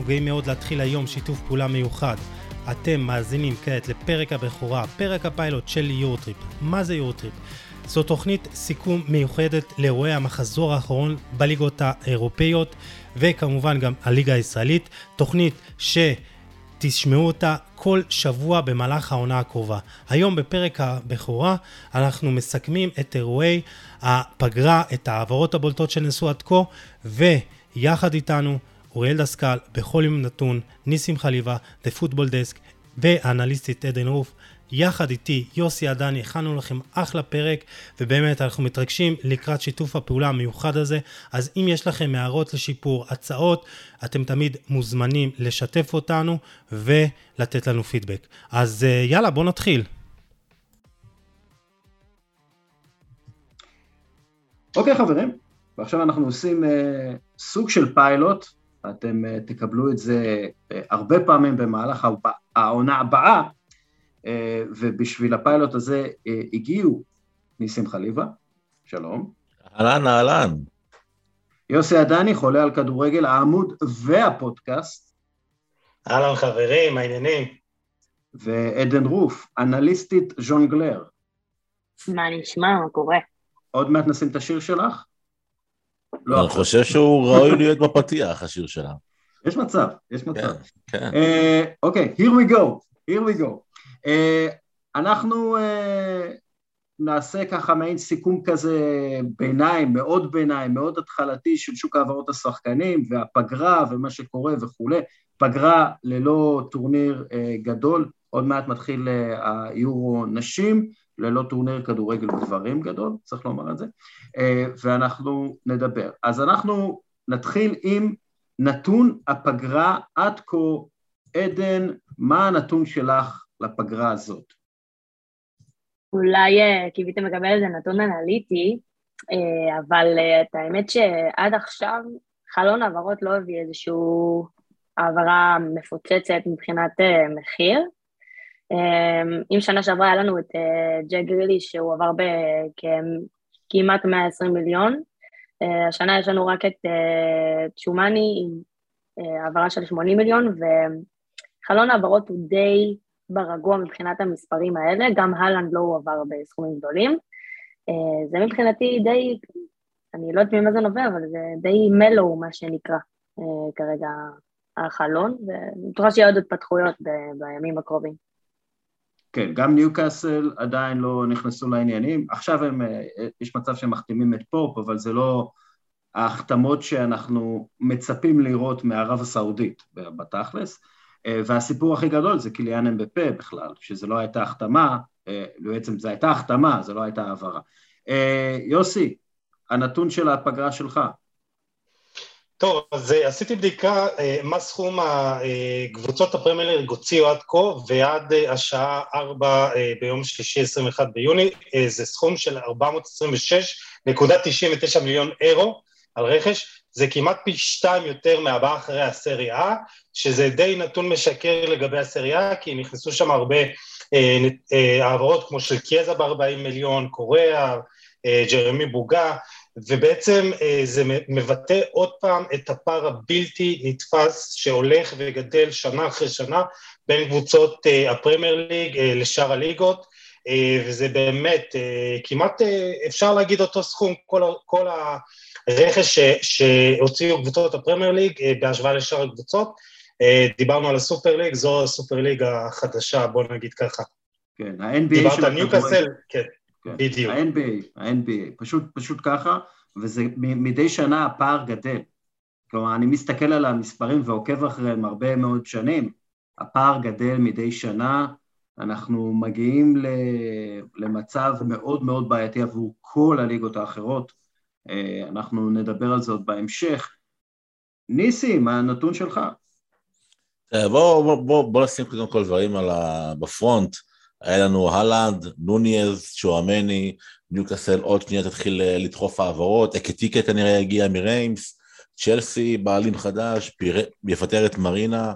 אנחנו גאים מאוד להתחיל היום שיתוף פעולה מיוחד. אתם מאזינים כעת לפרק הבכורה, פרק הפיילוט של יורטריפ. מה זה יורטריפ? זו תוכנית סיכום מיוחדת לאירועי המחזור האחרון בליגות האירופאיות וכמובן גם הליגה הישראלית. תוכנית ש... תשמעו אותה כל שבוע במהלך העונה הקרובה. היום בפרק הבכורה אנחנו מסכמים את אירועי הפגרה, את העברות הבולטות שנעשו עד כה, ויחד איתנו אוריאל דסקל, בכל יום נתון, ניסים חליבה, The Football Desk והאנליסטית עדן רוף. יחד איתי, יוסי עדני, הכנו לכם אחלה פרק, ובאמת אנחנו מתרגשים לקראת שיתוף הפעולה המיוחד הזה. אז אם יש לכם הערות לשיפור, הצעות, אתם תמיד מוזמנים לשתף אותנו ולתת לנו פידבק. אז אה, יאללה, בואו נתחיל. אוקיי okay, חברים, ועכשיו אנחנו עושים uh, סוג של פיילוט, אתם uh, תקבלו את זה uh, הרבה פעמים במהלך העונה הבאה, אה, ובשביל הפיילוט הזה אה, הגיעו ניסים חליבה, שלום. אהלן, אהלן. יוסי עדני, חולה על כדורגל, העמוד והפודקאסט. אהלן חברים, העניינים. ועדן רוף, אנליסטית ז'ונגלר. מה נשמע, מה קורה? עוד מעט נשים את השיר שלך? לא, אני חושב שהוא ראוי להיות בפתיח, השיר שלה. יש מצב, יש מצב. כן, כן. אה, אוקיי, here we go, here we go. אה, אנחנו אה, נעשה ככה מעין סיכום כזה ביניים, מאוד ביניים, מאוד התחלתי של שוק העברות השחקנים והפגרה ומה שקורה וכולי. פגרה ללא טורניר גדול, עוד מעט מתחיל היורו נשים, ללא טורניר כדורגל גברים גדול, צריך לומר את זה, ואנחנו נדבר. אז אנחנו נתחיל עם נתון הפגרה עד כה. עדן, מה הנתון שלך לפגרה הזאת? אולי אה, קיוויתם לקבל איזה נתון אנליטי, אה, אבל אה, את האמת שעד עכשיו חלון העברות לא הביא איזושהי העברה מפוצצת מבחינת מחיר. אם שנה שעברה היה לנו את ג'ק גרילי שהוא עבר בכמעט 120 מיליון, השנה יש לנו רק את צ'ומאני עם העברה של 80 מיליון, וחלון העברות הוא די ברגוע מבחינת המספרים האלה, גם הלנד לא הועבר בסכומים גדולים. אה, זה מבחינתי די, אני לא יודעת ממה זה נובע, אבל זה די מלו מה שנקרא אה, כרגע החלון, ואני בטוחה שיהיו עוד התפתחויות בימים הקרובים. כן, גם ניוקאסל עדיין לא נכנסו לעניינים, עכשיו הם, אה, יש מצב שהם מחתימים את פופ, אבל זה לא ההחתמות שאנחנו מצפים לראות מערב הסעודית בתכלס. אה, והסיפור הכי גדול זה קיליאן אמבפה בכלל, שזה לא הייתה החתמה, אה, בעצם זו הייתה החתמה, זו לא הייתה העברה. יוסי, הנתון של הפגרה שלך. טוב, אז עשיתי בדיקה מה סכום הקבוצות הפרמיילר הוציאו עד כה ועד השעה 4 ביום שלישי 21 ביוני, זה סכום של 426.99 מיליון אירו על רכש, זה כמעט פי שתיים יותר מהבאה אחרי הסריה, שזה די נתון משקר לגבי הסריה, כי נכנסו שם הרבה אה, אה, העברות כמו של קיאזה ב-40 מיליון, קוריאה, אה, ג'רמי בוגה, ובעצם אה, זה מבטא עוד פעם את הפער הבלתי נתפס שהולך וגדל שנה אחרי שנה בין קבוצות אה, הפרמייר ליג אה, לשאר הליגות, וזה באמת כמעט אפשר להגיד אותו סכום כל, כל ה... רכש שהוציאו קבוצות הפרמייר ליג אה, בהשוואה לשאר הקבוצות. דיברנו על הסופר ליג, זו הסופר ליג החדשה, בוא נגיד ככה. כן, ה-NBA דיברת על ניוקאסל, כן, כן, בדיוק. ה-NBA, ה-NBA, פשוט, פשוט ככה, וזה מדי שנה הפער גדל. כלומר, אני מסתכל על המספרים ועוקב אחריהם הרבה מאוד שנים, הפער גדל מדי שנה, אנחנו מגיעים למצב מאוד מאוד בעייתי עבור כל הליגות האחרות. אה, אנחנו נדבר על זה עוד בהמשך. ניסי, מה הנתון שלך? בוא, בוא, בוא, בוא נשים קודם כל דברים ה... בפרונט. היה לנו הלנד, נוניאז, שואמני, ניוקאסל עוד שנייה תתחיל אה, לדחוף העברות, אקטיקה כנראה יגיע מריימס, צ'לסי בעלים חדש, פיר... יפטר את מרינה,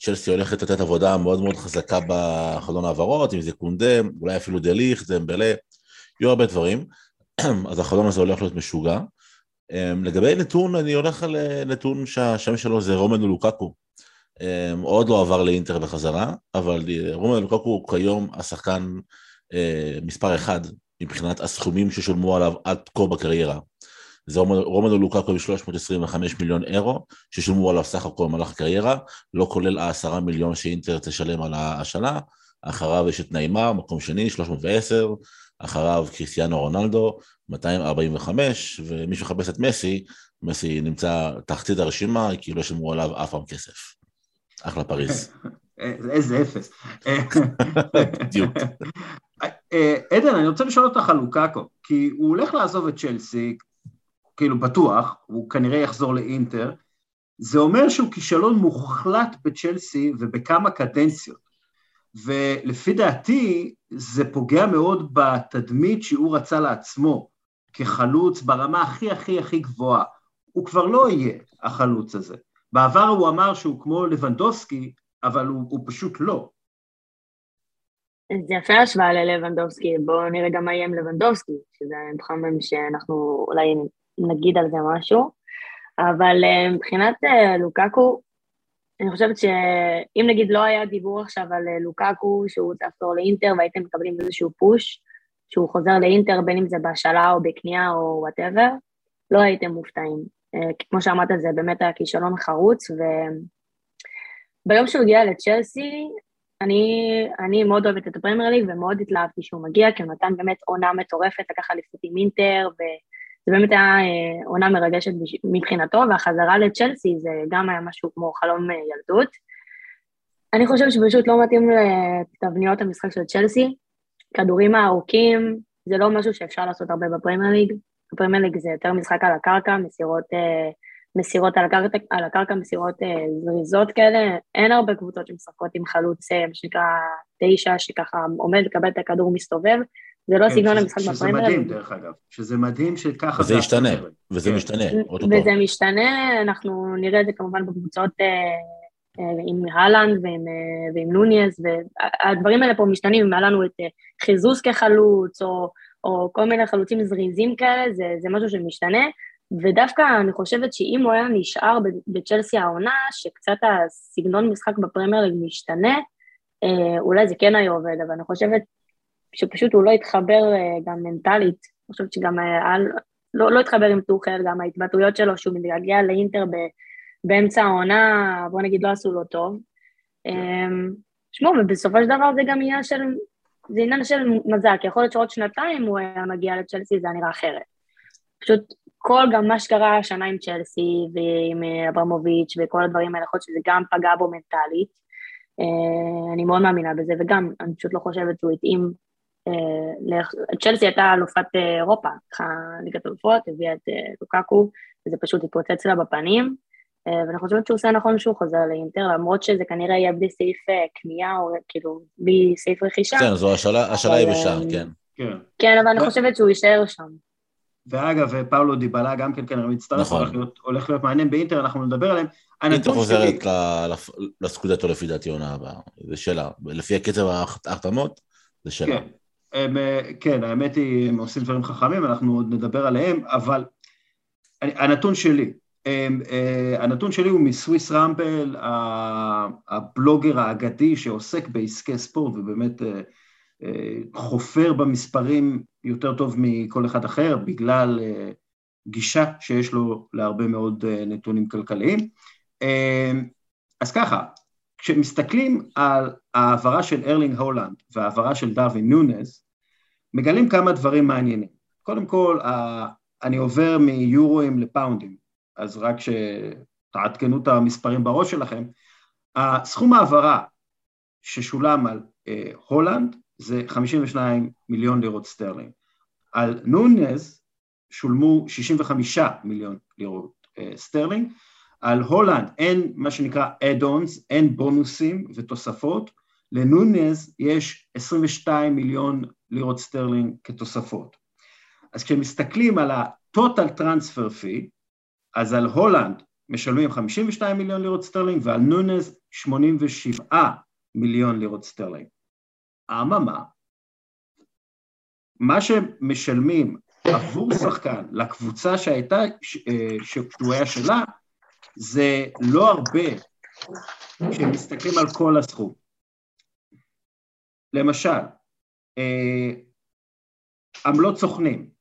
צ'לסי הולכת לתת עבודה מאוד מאוד חזקה בחלון העברות, אם זה קונדה, אולי אפילו דליך, דמבלה, יהיו הרבה דברים. אז החלום הזה הולך להיות משוגע. אמ, לגבי נתון, אני הולך על אה, נתון שהשם שלו זה רומנו לוקקו, עוד לא עבר לאינטר בחזרה, אבל רומל לוקקו הוא כיום השחקן אה, מספר אחד מבחינת הסכומים ששולמו עליו עד כה בקריירה. זה רומנו לוקקו עם 325 מיליון אירו, ששולמו עליו סך הכל במהלך הקריירה, לא כולל העשרה מיליון שאינטר תשלם על השנה, אחריו יש את נעימר, מקום שני, 310, אחריו קריסטיאנו רונלדו, 245, ומי שמחפש את מסי, מסי נמצא תחתית הרשימה, כי לא שילמו עליו אף פעם כסף. אחלה פריז. איזה אפס. בדיוק. אה, עדן, אני רוצה לשאול אותך על לוקאקו, כי הוא הולך לעזוב את צ'לסי, כאילו בטוח, הוא כנראה יחזור לאינטר, זה אומר שהוא כישלון מוחלט בצ'לסי ובכמה קדנציות. ולפי דעתי זה פוגע מאוד בתדמית שהוא רצה לעצמו כחלוץ ברמה הכי הכי הכי גבוהה. הוא כבר לא יהיה החלוץ הזה. בעבר הוא אמר שהוא כמו לבנדובסקי, אבל הוא, הוא פשוט לא. זה יפה השוואה ללבנדובסקי, בואו נראה גם מה יהיה עם לבנדובסקי, שזה מחמם שאנחנו אולי נגיד על זה משהו, אבל אה, מבחינת אה, לוקקו, אני חושבת שאם נגיד לא היה דיבור עכשיו על אה, לוקאקו, שהוא לחזור לאינטר והייתם מקבלים איזשהו פוש, שהוא חוזר לאינטר בין אם זה בהשאלה או בקנייה או whatever, לא הייתם מופתעים. כמו שאמרת, זה באמת היה כישלון חרוץ, וביום שהוא הגיע לצ'לסי, אני, אני מאוד אוהבת את הפרמייר ליג ומאוד התלהבתי שהוא מגיע, כי הוא נתן באמת עונה מטורפת, לקח אליפות עם אינטר, וזה באמת היה אה, עונה מרגשת מבחינתו, והחזרה לצ'לסי זה גם היה משהו כמו חלום אה, ילדות. אני חושבת שפשוט לא מתאים לתבניות המשחק של צ'לסי. כדורים הארוכים זה לא משהו שאפשר לעשות הרבה בפרמייר ליג. בפרמייר ליג זה יותר משחק על הקרקע, מסירות אה, מסירות על הקרקע, על הקרקע מסירות אה, זריזות כאלה, אין הרבה קבוצות שמשחקות עם חלוץ, אה, מה שנקרא תשע, שככה עומד לקבל את הכדור מסתובב, זה לא כן, סגנון המשחק בפרמייר. שזה מדהים דרך אגב, שזה מדהים שככה וזה ישתנה, וזה כן. משתנה, וזה משתנה, אנחנו נראה את זה כמובן בקבוצות אה, אה, עם הלנד ועם, אה, ועם נוניאז, והדברים האלה פה משתנים, אם היה לנו את אה, חיזוס כחלוץ, או, או כל מיני חלוצים זריזים כאלה, זה, זה משהו שמשתנה. ודווקא אני חושבת שאם הוא היה נשאר בצ'לסי העונה, שקצת הסגנון משחק בפרמייר ליג משתנה, אה, אולי זה כן היה עובד, אבל אני חושבת שפשוט הוא לא התחבר אה, גם מנטלית, אני חושבת שגם היה, לא, לא התחבר עם טוחל, גם ההתבטאויות שלו שהוא מתגעגע לאינטר ב, באמצע העונה, בוא נגיד לא עשו לו טוב. אמ, שמעו, ובסופו של דבר זה גם עניין של, זה עניין של מזל, כי יכול להיות שעוד שנתיים הוא היה מגיע לצ'לסי, זה היה נראה אחרת. פשוט כל גם מה שקרה השנה עם צ'לסי ועם אה, אברמוביץ' וכל הדברים האלה, יכול להיות שזה גם פגע בו מנטלית. אה, אני מאוד מאמינה בזה, וגם אני פשוט לא חושבת שהוא התאים. אה, צ'לסי הייתה אלופת אירופה, ככה ליגת אלופות, הביאה את לוקקו, וזה פשוט התפוצץ לה בפנים. ואני חושבת שהוא עושה נכון שהוא חוזר לאינטר, למרות שזה כנראה יהיה בלי סעיף קנייה, או כאילו בלי סעיף רכישה. כן, זו השאלה היא בשער, כן. כן, אבל אני חושבת שהוא יישאר שם. ואגב, פאולו דיבלה גם כן כנראה מצטרף, נכון. הולך, להיות, הולך להיות מעניין באינטר, אנחנו נדבר עליהם. אינטר חוזרת שלי... לסקודטו לפי דעתי עונה הבאה, זה שלה. לפי הקצב ההחתמות, זה שלה. כן, הם, אה, כן, האמת היא, הם עושים דברים חכמים, אנחנו עוד נדבר עליהם, אבל הנתון שלי, אה, הנתון שלי הוא מסוויס רמפל, הבלוגר האגדי שעוסק בעסקי ספורט, ובאמת אה, חופר במספרים יותר טוב מכל אחד אחר, בגלל אה, גישה שיש לו להרבה מאוד אה, נתונים כלכליים. אה, אז ככה, כשמסתכלים על העברה של ארלינג הולאנד והעברה של דרווין נונייז, מגלים כמה דברים מעניינים. קודם כל, אני עובר מיורו'אים לפאונדים, אז רק שתעדכנו את המספרים בראש שלכם. הסכום העברה ששולם על הולנד זה 52 מיליון לירות סטרלינג. על נונז שולמו 65 מיליון לירות אה, סטרלינג, על הולנד אין מה שנקרא add-ons, אין בונוסים ותוספות, לנונז יש 22 מיליון לירות סטרלינג כתוספות. אז כשמסתכלים על ה-total transfer fee, אז על הולנד משלמים 52 מיליון לירות סטרלינג ועל נונז 87 מיליון לירות סטרלינג. אממה, מה שמשלמים עבור שחקן לקבוצה שהייתה, אה, שהוא היה שלה, זה לא הרבה כשמסתכלים על כל הסכום. למשל, עמלות סוכנים.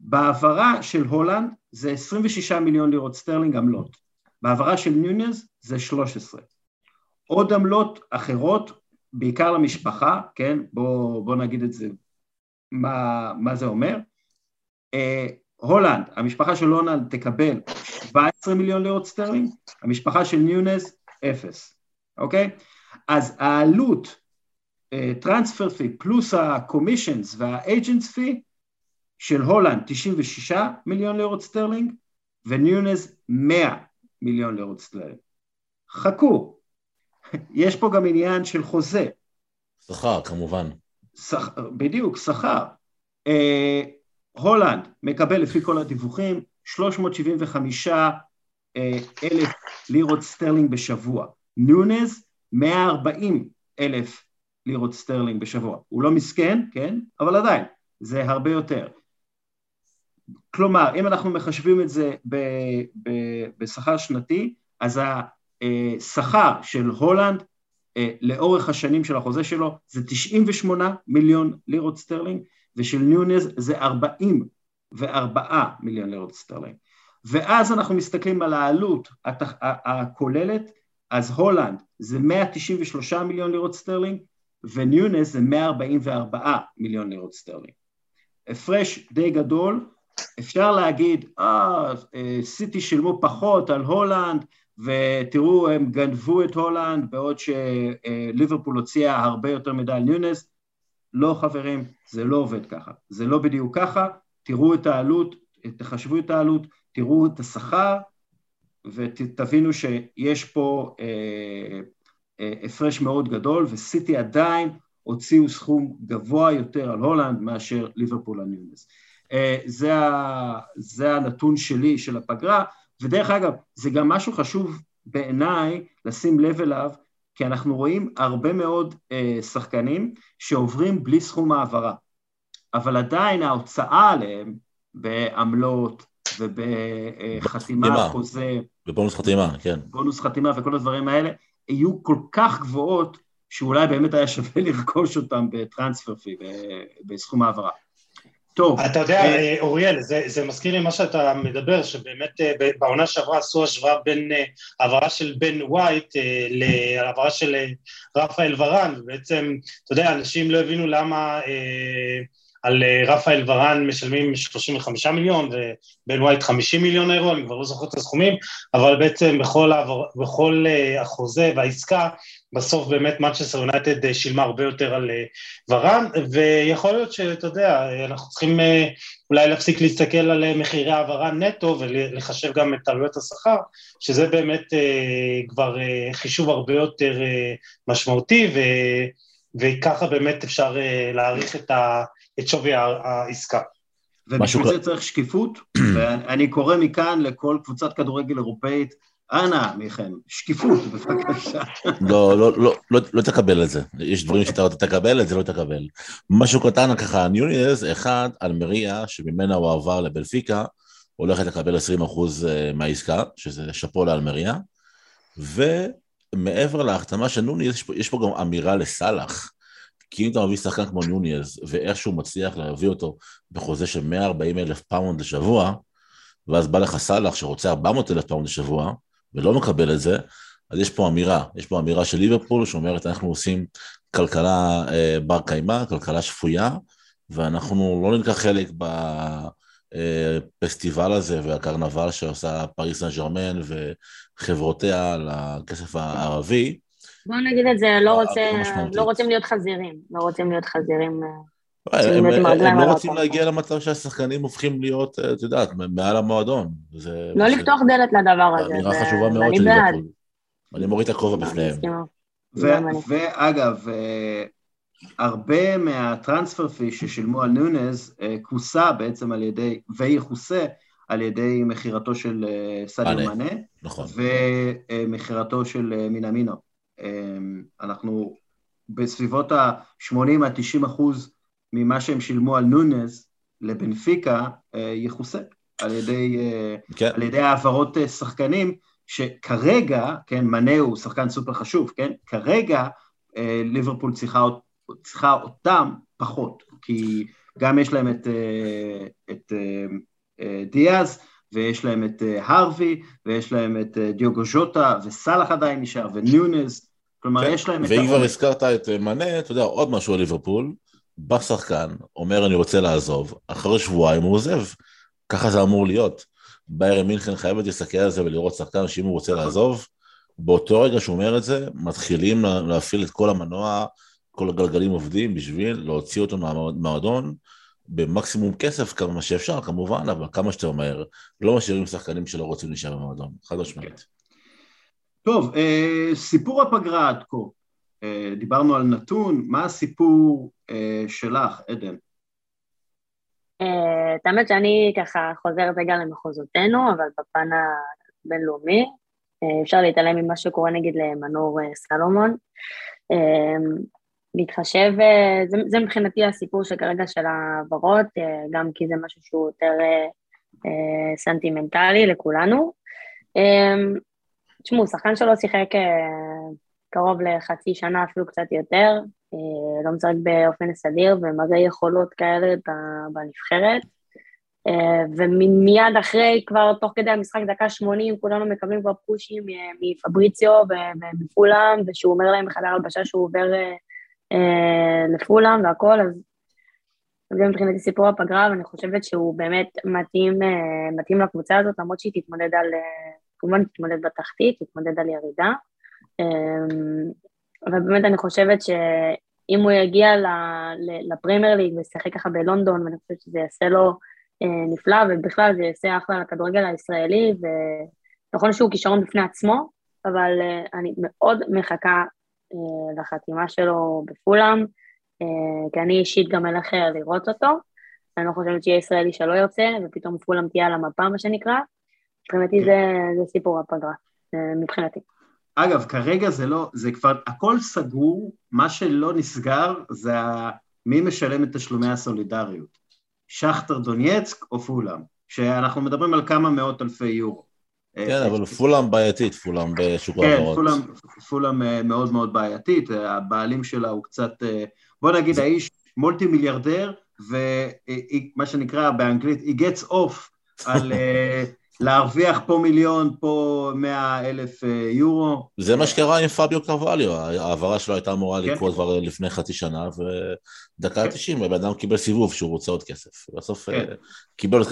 בהעברה של הולנד זה 26 מיליון לירות סטרלינג עמלות, בהעברה של נונייז זה 13. עוד עמלות אחרות, בעיקר למשפחה, כן, בואו בוא נגיד את זה, מה, מה זה אומר. אה, הולנד, המשפחה של הולנד תקבל 17 מיליון לירות סטרלינג, המשפחה של נונייז, אפס, אוקיי? אז העלות, transfer fee פלוס ה-commissions וה-agents fee של הולנד 96 מיליון לירות סטרלינג ונוניאז 100 מיליון לירות סטרלינג. חכו, יש פה גם עניין של חוזה. שכר כמובן. שכ... בדיוק, שכר. אה, הולנד מקבל לפי כל הדיווחים 375 אה, אלף לירות סטרלינג בשבוע. נוניאז 140 אלף לירות סטרלינג בשבוע. הוא לא מסכן, כן? אבל עדיין, זה הרבה יותר. כלומר, אם אנחנו מחשבים את זה בשכר שנתי, אז השכר של הולנד אה, לאורך השנים של החוזה שלו זה 98 מיליון לירות סטרלינג, ושל נוניאז זה 44 מיליון לירות סטרלינג. ואז אנחנו מסתכלים על העלות הכוללת, אז הולנד זה 193 מיליון לירות סטרלינג, ונוניאז זה 144 מיליון לירות סטרלינג. הפרש די גדול, אפשר להגיד, אה, סיטי שילמו פחות על הולנד, ותראו, הם גנבו את הולנד, בעוד שליברפול הוציאה הרבה יותר מדי על נוניאז. לא חברים, זה לא עובד ככה. זה לא בדיוק ככה, תראו את העלות, תחשבו את העלות, תראו את השכר, ותבינו שיש פה אה, אה, הפרש מאוד גדול, וסיטי עדיין הוציאו סכום גבוה יותר על הולנד מאשר ליברפול על ניונס. אה, זה, זה הנתון שלי של הפגרה, ודרך אגב, זה גם משהו חשוב בעיניי לשים לב אליו, כי אנחנו רואים הרבה מאוד אה, שחקנים שעוברים בלי סכום העברה, אבל עדיין ההוצאה עליהם בעמלות ובחתימה, חוזה... בבונוס חתימה, כן. בונוס חתימה וכל הדברים האלה, יהיו כל כך גבוהות, שאולי באמת היה שווה לרכוש אותם בטרנספר פי, בסכום העברה. טוב. אתה יודע, אה, אה, אוריאל, זה, זה מזכיר לי מה שאתה מדבר, שבאמת אה, בעונה שעברה עשו השוואה בין העברה של בן ווייט להעברה של רפאל ורן, ובעצם, אתה יודע, אנשים לא הבינו למה על רפאל ורן משלמים 35 מיליון ובן ווייט 50 מיליון אירו, אני כבר לא זוכר את הסכומים, אבל בעצם בכל, בכל החוזה והעסקה בסוף באמת מנצ'סטר יונייטד אה, שילמה הרבה יותר על אה, ורן, ויכול להיות שאתה יודע, אנחנו צריכים אה, אולי להפסיק להסתכל על מחירי העברה נטו ולחשב גם את עלויות השכר, שזה באמת כבר חישוב הרבה יותר משמעותי, ו, וככה באמת אפשר להעריך את, ה, את שווי העסקה. ובשביל זה צריך שקיפות, ואני קורא מכאן לכל קבוצת כדורגל אירופאית אנא מכם, שקיפות בבקשה. לא, לא, לא, לא, לא תקבל את זה. יש דברים שאתה תקבל, את זה לא תקבל. משהו קטן ככה, ניוניאז, אחד, אלמריה, שממנה הוא עבר לבלפיקה, הולכת לקבל 20% אה, מהעסקה, שזה שאפו לאלמריה, ומעבר להחתמה של נוניאז, יש, יש פה גם אמירה לסאלח. כי אם אתה מביא שחקן כמו נוניאז, ואיכשהו מצליח להביא אותו בחוזה של 140 אלף פאונד לשבוע, ואז בא לך סאלח שרוצה 400 אלף פאונד לשבוע, ולא מקבל את זה, אז יש פה אמירה, יש פה אמירה של ליברפול שאומרת אנחנו עושים כלכלה אה, בר קיימא, כלכלה שפויה, ואנחנו לא ניקח חלק בפסטיבל הזה והקרנבל שעושה פריס סן ג'רמן וחברותיה לכסף הערבי. בוא נגיד את זה, לא, רוצה, לא רוצים להיות חזירים, לא רוצים להיות חזירים. אה, הם, הם, הם לא רוצים להגיע למצב שהשחקנים הופכים להיות, אה, את יודעת, מעל המועדון. זה, לא זה, לפתוח דלת לדבר הזה. אמירה חשובה מאוד של ליברפול. אני מוריד את הכובע בפניהם. ואגב, אה, הרבה מהטרנספר פי ששילמו על נונז אה, כוסה בעצם על ידי, ויכוסה על ידי מכירתו של סדיו מנה, נכון. ומכירתו של מינמינו. אנחנו בסביבות ה-80 עד 90 אחוז ממה שהם שילמו על נונז לבנפיקה אה, יכוסה על ידי, אה, כן. על ידי העברות אה, שחקנים שכרגע, כן, מנה הוא שחקן סופר חשוב, כן, כרגע ליברפול צריכה, צריכה אותם פחות, כי גם יש להם את, את דיאז, ויש להם את הרווי, ויש להם את דיוגו ז'וטה, וסאלח עדיין נשאר, וניונז, כלומר כן. יש להם את... ואם כבר הזכרת את מנה, אתה יודע, עוד משהו על ליברפול, בא שחקן, אומר אני רוצה לעזוב, אחרי שבועיים הוא עוזב, ככה זה אמור להיות. ביירן מינכן חייבת להסתכל על זה ולראות שחקן שאם הוא רוצה. לעזוב, באותו רגע שהוא אומר את זה, מתחילים להפעיל את כל המנוע, כל הגלגלים עובדים בשביל להוציא אותו מהמועדון במקסימום כסף כמה שאפשר כמובן, אבל כמה שיותר מהר. לא משאירים שחקנים שלא רוצים להישאר במועדון, חד משמעית. טוב, אה, סיפור הפגרה עד כה. אה, דיברנו על נתון, מה הסיפור אה, שלך, עדן? את האמת שאני ככה חוזרת רגע למחוזותינו, אבל בפן הבינלאומי, אפשר להתעלם ממה שקורה נגיד למנור סלומון. להתחשב, זה, זה מבחינתי הסיפור שכרגע של העברות, גם כי זה משהו שהוא יותר סנטימנטלי לכולנו. תשמעו, שחקן שלו שיחק אה, קרוב לחצי שנה, אפילו קצת יותר, אה, לא משחק באופן סדיר ומראה יכולות כאלה בנבחרת. אה, ומיד אחרי, כבר תוך כדי המשחק, דקה 80, כולנו מקבלים כבר פושים מפבריציו ומפולאם, ושהוא אומר להם בחדר הלבשה שהוא עובר לפולאם והכל, אז זה מבחינתי סיפור הפגרה, ואני חושבת שהוא באמת מתאים, מתאים לקבוצה הזאת, למרות שהיא תתמודד על כמובן תתמודד בתחתית, תתמודד על ירידה. אמ, אבל באמת אני חושבת שאם הוא יגיע לפרמייר ליג וישחק ככה בלונדון, ואני חושבת שזה יעשה לו אה, נפלא, ובכלל זה יעשה אחלה לכדורגל הישראלי, ונכון שהוא כישרון בפני עצמו, אבל אה, אני מאוד מחכה אה, לחתימה שלו בפולאם, כי אני אישית גם אלך לראות אותו. אני לא חושבת שיהיה ישראלי שלא יוצא, ופתאום פולאם תהיה על המפה, מה שנקרא. מבחינתי זה, זה סיפור הפגרה, מבחינתי. אגב, כרגע זה לא, זה כבר, הכל סגור, מה שלא נסגר זה ה, מי משלם את תשלומי הסולידריות. שכטר דונייצק או פולאם, שאנחנו מדברים על כמה מאות אלפי יורו. כן, אבל פולאם בעייתית, פולאם בשוק ההעברות. כן, פולאם, אה, מאוד מאוד בעייתית, הבעלים שלה הוא קצת, אה, בוא נגיד האיש מולטי מיליארדר, ומה שנקרא באנגלית, he gets off על אה, להרוויח פה מיליון, פה מאה אלף אה, יורו. זה מה שקרה עם פביו קרווליו, ההעברה שלו הייתה אמורה כן. לקרות כבר לפני חצי שנה, ודקה כן. 90 הבן אדם קיבל סיבוב שהוא רוצה עוד כסף. בסוף כן. אה, קיבל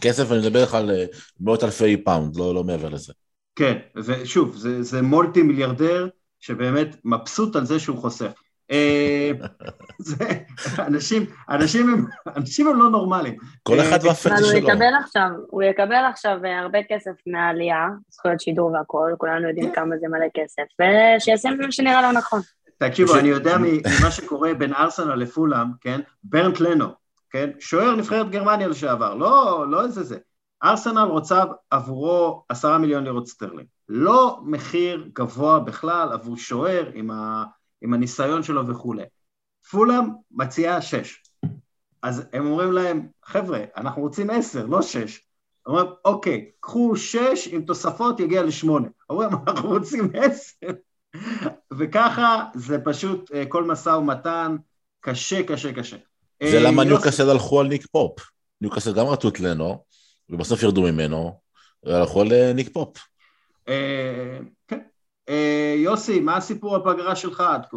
כסף, אני מדבר לך על אה, מאות אלפי פאונד, לא, לא מעבר לזה. כן, ושוב, זה, זה מולטי מיליארדר שבאמת מבסוט על זה שהוא חוסך. אה, אנשים, אנשים הם, אנשים הם לא נורמליים. כל אחד אה, והפטיש שלו. הוא יקבל עכשיו, הוא יקבל עכשיו אה, הרבה כסף מהעלייה, זכויות שידור והכל, כולנו יודעים כן. כמה זה מלא כסף, ושיעשה מה שנראה לו נכון. תקשיבו, אני יודע ממה שקורה בין ארסנל לפולאם, כן? ברנד לנו, כן? שוער נבחרת גרמניה לשעבר, לא, לא איזה זה. ארסנל רוצה עבורו עשרה מיליון לירות סטרלינג. לא מחיר גבוה בכלל עבור שוער עם ה... עם הניסיון שלו וכולי. פולאם מציעה שש. אז הם אומרים להם, חבר'ה, אנחנו רוצים עשר, לא שש. אומרים, אוקיי, קחו שש, עם תוספות יגיע לשמונה. אומרים, אנחנו רוצים עשר. וככה זה פשוט אה, כל משא ומתן קשה, קשה, קשה. זה למה אה, ניוקאסל הלכו על ניק פופ. ניוקאסל גם רצו את לנו, ובסוף ירדו ממנו, והלכו על אה, ניק פופ. כן, אה, יוסי, מה הסיפור הפגרה שלך עד כה?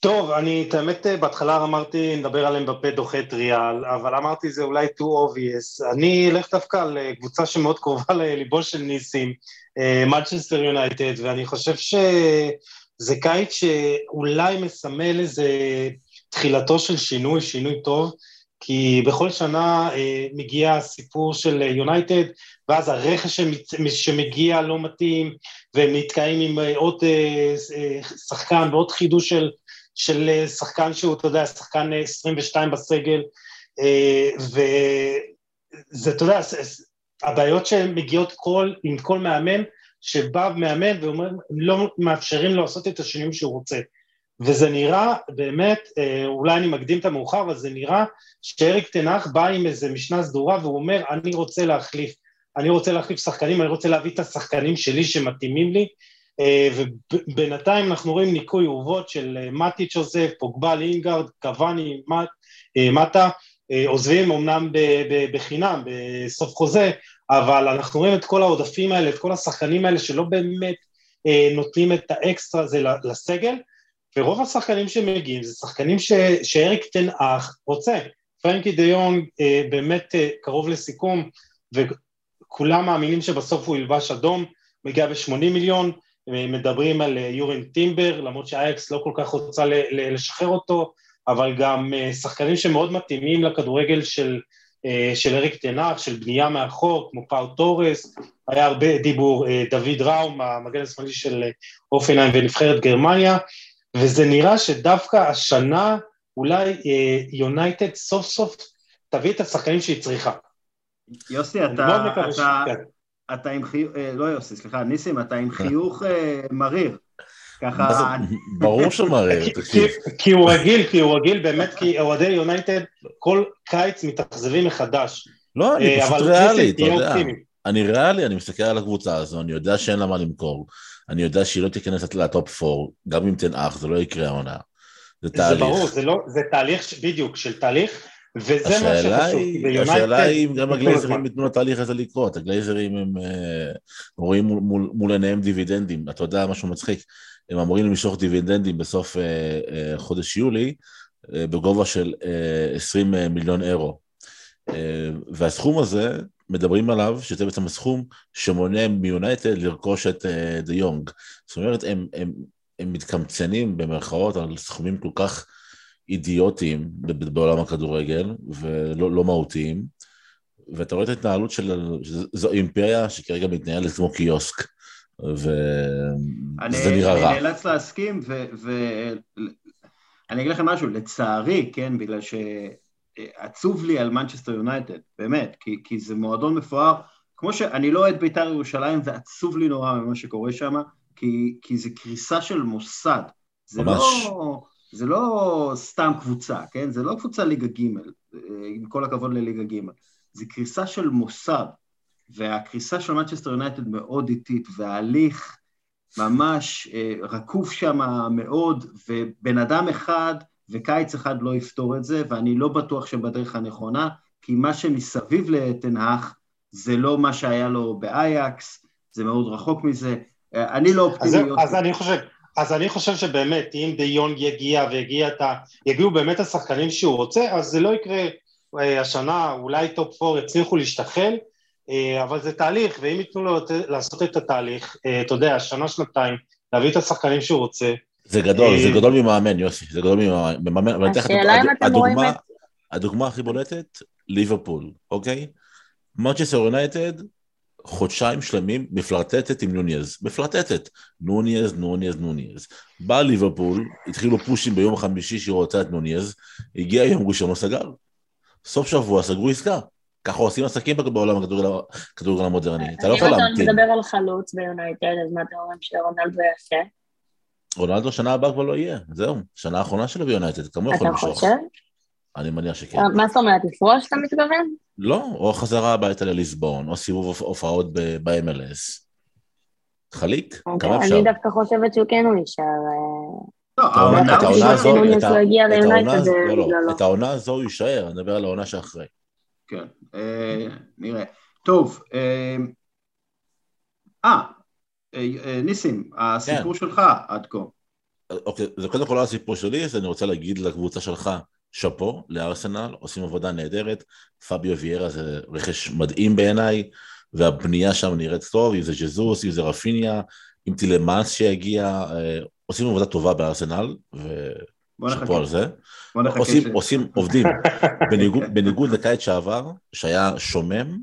טוב, אני, את האמת, בהתחלה אמרתי, נדבר על אמבפה דוחה את ריאל, אבל אמרתי זה אולי too obvious. אני אלך דווקא על אה, קבוצה שמאוד קרובה לליבו של ניסים, מנצ'סטר אה, יונייטד, ואני חושב שזה קיץ שאולי מסמל איזה תחילתו של שינוי, שינוי טוב. כי בכל שנה אה, מגיע הסיפור של יונייטד, ואז הרכש שמגיע לא מתאים, והם נתקעים עם אה, עוד אה, אה, שחקן ועוד חידוש של, של שחקן שהוא, אתה יודע, שחקן 22 בסגל, וזה, אתה יודע, הבעיות שמגיעות כל, עם כל מאמן, שבא מאמן ואומר, לא מאפשרים לו לעשות את השינויים שהוא רוצה. וזה נראה באמת, אולי אני מקדים את המאוחר, אבל זה נראה שאריק תנח בא עם איזה משנה סדורה והוא אומר, אני רוצה להחליף אני רוצה להחליף שחקנים, אני רוצה להביא את השחקנים שלי שמתאימים לי, אה, ובינתיים אנחנו רואים ניקוי אורוות של אה, מטיץ' עוזב, פוגבה לינגארד, קוואני, מטה, עוזבים אמנם בחינם, בסוף חוזה, אבל אנחנו רואים את כל העודפים האלה, את כל השחקנים האלה שלא באמת נותנים את האקסטרה הזה לסגל, ורוב השחקנים שמגיעים זה שחקנים ש, שאריק תן אח רוצה. פרנקי דיון אה, באמת אה, קרוב לסיכום, וכולם מאמינים שבסוף הוא ילבש אדום, מגיע ב-80 מיליון, מדברים על אה, יורין טימבר, למרות שאייקס לא כל כך רוצה לשחרר אותו, אבל גם אה, שחקנים שמאוד מתאימים לכדורגל של, אה, של אריק תנח, של בנייה מאחור, כמו פאו תורס, היה הרבה דיבור, דוד ראום, המגן השמאלי של אופנהיים ונבחרת גרמניה, וזה נראה שדווקא השנה אולי יונייטד סוף סוף תביא את השחקנים שהיא צריכה. יוסי, אתה, אתה, כן. אתה עם חיוך, אה, לא יוסי, סליחה, ניסים, אתה עם חיוך אה, מריר. ככה... ברור שהוא מריר, תקשיב. כי הוא רגיל, כי הוא רגיל באמת, כי אוהדי יונייטד כל קיץ מתאכזבים מחדש. לא, אני פשוט ריאלי, אתה יודע. אני ריאלי, אני מסתכל על הקבוצה הזו, אני יודע שאין לה מה למכור. אני יודע שהיא לא תיכנס לטופ 4, גם אם תן אח, זה לא יקרה העונה. זה תהליך. זה ברור, זה, לא, זה תהליך בדיוק של תהליך, וזה מה שחשוב. השאלה היא אם גם הגלייזרים ייתנו לתהליך הזה לקרות, הגלייזרים הם אה, רואים מול, עיניהם דיבידנדים, אתה יודע משהו מצחיק, הם אמורים למשוך דיבידנדים בסוף אה, אה, חודש יולי, בגובה של אה, 20 מיליון אירו. והסכום הזה, מדברים עליו, שזה בעצם הסכום שמונע מיונייטד לרכוש את דה יונג. זאת אומרת, הם, הם, הם מתקמצנים במרכאות על סכומים כל כך אידיוטיים בעולם הכדורגל ולא לא מהותיים, ואתה רואה את ההתנהלות של, זו אימפריה שכרגע מתנהלת כמו קיוסק, וזה נראה רע. אני נאלץ להסכים, ואני אגיד לכם משהו, לצערי, כן, בגלל שעצוב לי על מנצ'סטר יונייטד, באמת, כי, כי זה מועדון מפואר, כמו שאני לא אוהד בית"ר ירושלים, ועצוב לי נורא ממה שקורה שם, כי, כי זה קריסה של מוסד. זה ממש. לא, זה לא סתם קבוצה, כן? זה לא קבוצה ליגה ג', עם כל הכבוד לליגה ג', זה קריסה של מוסד, והקריסה של מנצ'סטר יונייטד מאוד איטית, וההליך ממש אה, רקוף שם מאוד, ובן אדם אחד וקיץ אחד לא יפתור את זה, ואני לא בטוח שבדרך הנכונה, כי מה שמסביב לתנהך זה לא מה שהיה לו באייקס, זה מאוד רחוק מזה, אני לא אופטימי. אז, אז אני חושב, אז אני חושב שבאמת, אם דה יונג יגיע ויגיע את ה... יגיעו באמת השחקנים שהוא רוצה, אז זה לא יקרה אה, השנה, אולי top 4 יצליחו להשתחל, אה, אבל זה תהליך, ואם ייתנו לו לעשות את התהליך, אה, אתה יודע, שנה, שנתיים, להביא את השחקנים שהוא רוצה. זה גדול, זה גדול ממאמן, יוסי, זה גדול ממאמן. השאלה אם אתם רואים את... הדוגמה הכי בולטת, ליברפול, אוקיי? מנצ'סטר יונייטד חודשיים שלמים מפלרטטת עם נוניאז, מפלרטטת, נוניאז, נוניאז, נוניאז. בא ליברפול, התחילו פושים ביום החמישי שהיא רוצה את נוניאז, הגיע יום ראשון, לא סגר. סוף שבוע סגרו עסקה. ככה עושים עסקים בעולם הכדורגל המודרני, אתה לא יכול להמתין. אם אתה מדבר על חלוץ ביונייטד, אז מה אתה אומר שרונלדו יעשה? רונלדו שנה הבאה כבר לא יהיה, זהו, שנה האחרונה שלו ביונייטד, כמה יכול למשוך? אתה חושב? אני מניח שכן. אה, מה זאת אומרת, לפרוש אתה מתכוון? לא, או חזרה הביתה לליסבון, או סיבוב הופעות ב-MLS. חליק, אוקיי, כמה אפשר? אני דווקא חושבת שהוא כן הוא יישאר. אה, את העונה הזו, לא, את העונה הזו הוא יישאר, אני מדבר על העונה שאחרי. כן, אה, נראה. טוב, אה, ניסים, הסיפור כן. שלך עד כה. אוקיי, זה קודם כל לא הסיפור שלי, אז אני רוצה להגיד לקבוצה שלך, שאפו לארסנל, עושים עבודה נהדרת, פביו ויארה זה רכש מדהים בעיניי, והבנייה שם נראית טוב, אם זה ג'זוס, אם זה רפיניה, אם טילמאס שיגיע, אה, עושים עבודה טובה בארסנל, ושאפו על זה. עושים, ש... עושים, עובדים, בניגוד, בניגוד לקיץ שעבר, שהיה שומם,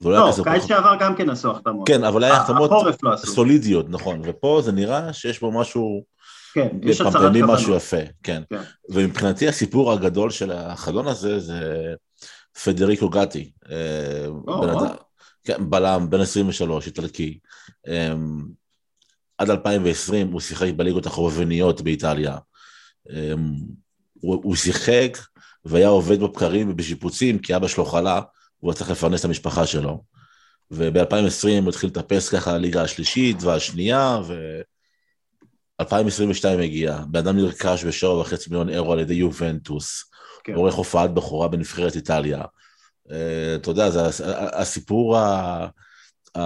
לא, קיץ שעבר גם כן עשו החתמות. כן, אבל היה החתמות לא סולידיות, נכון, ופה זה נראה שיש בו משהו... כן, יש הצהרת כוונות. משהו יפה, כן. כן. ומבחינתי הסיפור הגדול של החלון הזה זה פדריקו גטי. אה, בן אדם, כן, בלם, בן 23, איטלקי. אמ, עד 2020 הוא שיחק בליגות החובבניות באיטליה. אמ, הוא, הוא שיחק והיה עובד בבקרים ובשיפוצים כי אבא שלו חלה, הוא היה צריך לפרנס את המשפחה שלו. וב-2020 הוא התחיל לטפס ככה לליגה השלישית והשנייה, ו-2022 הגיע, בן אדם נרכש בשבע וחצי מיליון אירו על ידי יובנטוס, כן. עורך הופעת בכורה בנבחרת איטליה. אה, אתה יודע, זה הסיפור, ה, ה,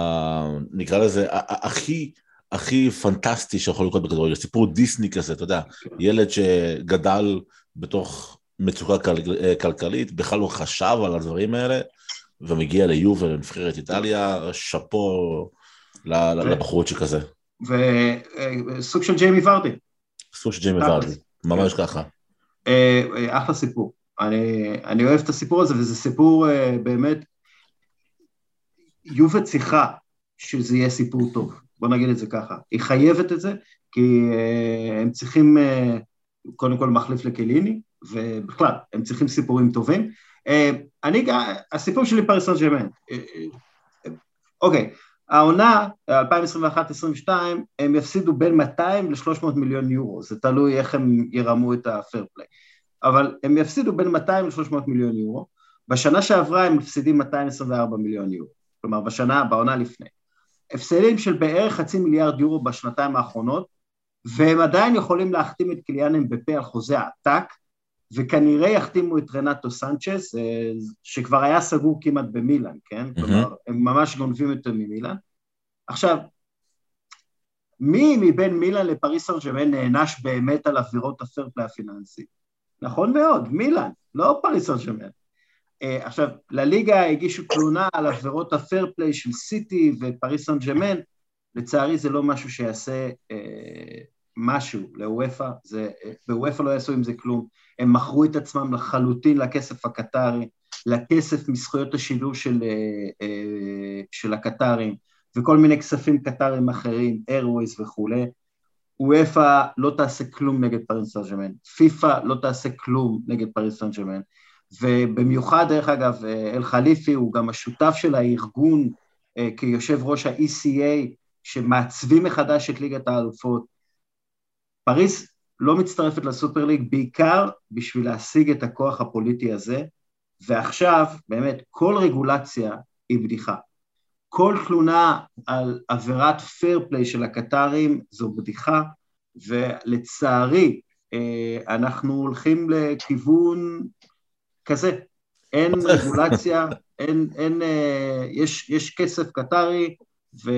נקרא לזה, הכי... הכי פנטסטי שיכול לקרות בכדורגל, סיפור דיסני כזה, אתה יודע, כן. ילד שגדל בתוך מצוקה כל, אה, כלכלית, בכלל לא חשב על הדברים האלה, ומגיע ליובל, לנבחרת איטליה, שאפו לבחורות שכזה. וסוג של ג'יימי ורדי. סוג של ג'יימי ורדי, ממש. ככה. אה, אה, אחלה סיפור. אני, אני אוהב את הסיפור הזה, וזה סיפור באמת... יובל צריכה שזה יהיה סיפור טוב, בוא נגיד את זה ככה. היא חייבת את זה, כי הם צריכים קודם כל מחליף לקליני, ובכלל, הם צריכים סיפורים טובים. אה, אני, הסיפור שלי פריס סן ג'רמן. אה, אה, אוקיי, העונה, 2021-2022, הם יפסידו בין 200 ל-300 מיליון יורו, זה תלוי איך הם ירמו את הפייר פליי. אבל הם יפסידו בין 200 ל-300 מיליון יורו, בשנה שעברה הם מפסידים 224 מיליון יורו, כלומר בשנה, בעונה לפני. הפסדים של בערך חצי מיליארד יורו בשנתיים האחרונות, והם עדיין יכולים להחתים את קיליאן אמבפה על חוזה עתק, וכנראה יחתימו את רנטו סנצ'ס, אה, שכבר היה סגור כמעט במילאן, כן? Mm-hmm. כלומר, הם ממש גונבים יותר ממילאן. עכשיו, מי מבין מילאן לפריס סן ג'רמן נענש באמת על עבירות הפייר פליי הפיננסי? נכון מאוד, מילאן, לא פריס סן ג'רמן. אה, עכשיו, לליגה הגישו תלונה על עבירות הפייר פליי של סיטי ופריס סן ג'רמן, לצערי זה לא משהו שיעשה אה, משהו לאופ"א, באופ"א לא יעשו עם זה כלום. הם מכרו את עצמם לחלוטין לכסף הקטרי, לכסף מזכויות השידור של, אה, אה, של הקטרים, וכל מיני כספים קטרים אחרים, איירווייז וכולי. אופ"א לא תעשה כלום נגד פריס סן פיפא לא תעשה כלום נגד פריס סן ובמיוחד, דרך אגב, אה, אל חלאיפי הוא גם השותף של הארגון כיושב ראש ה-ECA, שמעצבים מחדש את ליגת האלופות. פריס לא מצטרפת לסופר ליג בעיקר בשביל להשיג את הכוח הפוליטי הזה, ועכשיו באמת כל רגולציה היא בדיחה. כל תלונה על עבירת פייר פליי של הקטרים זו בדיחה, ולצערי אה, אנחנו הולכים לכיוון כזה. אין רגולציה, אין, אין, אה, יש, יש כסף קטרי, ו...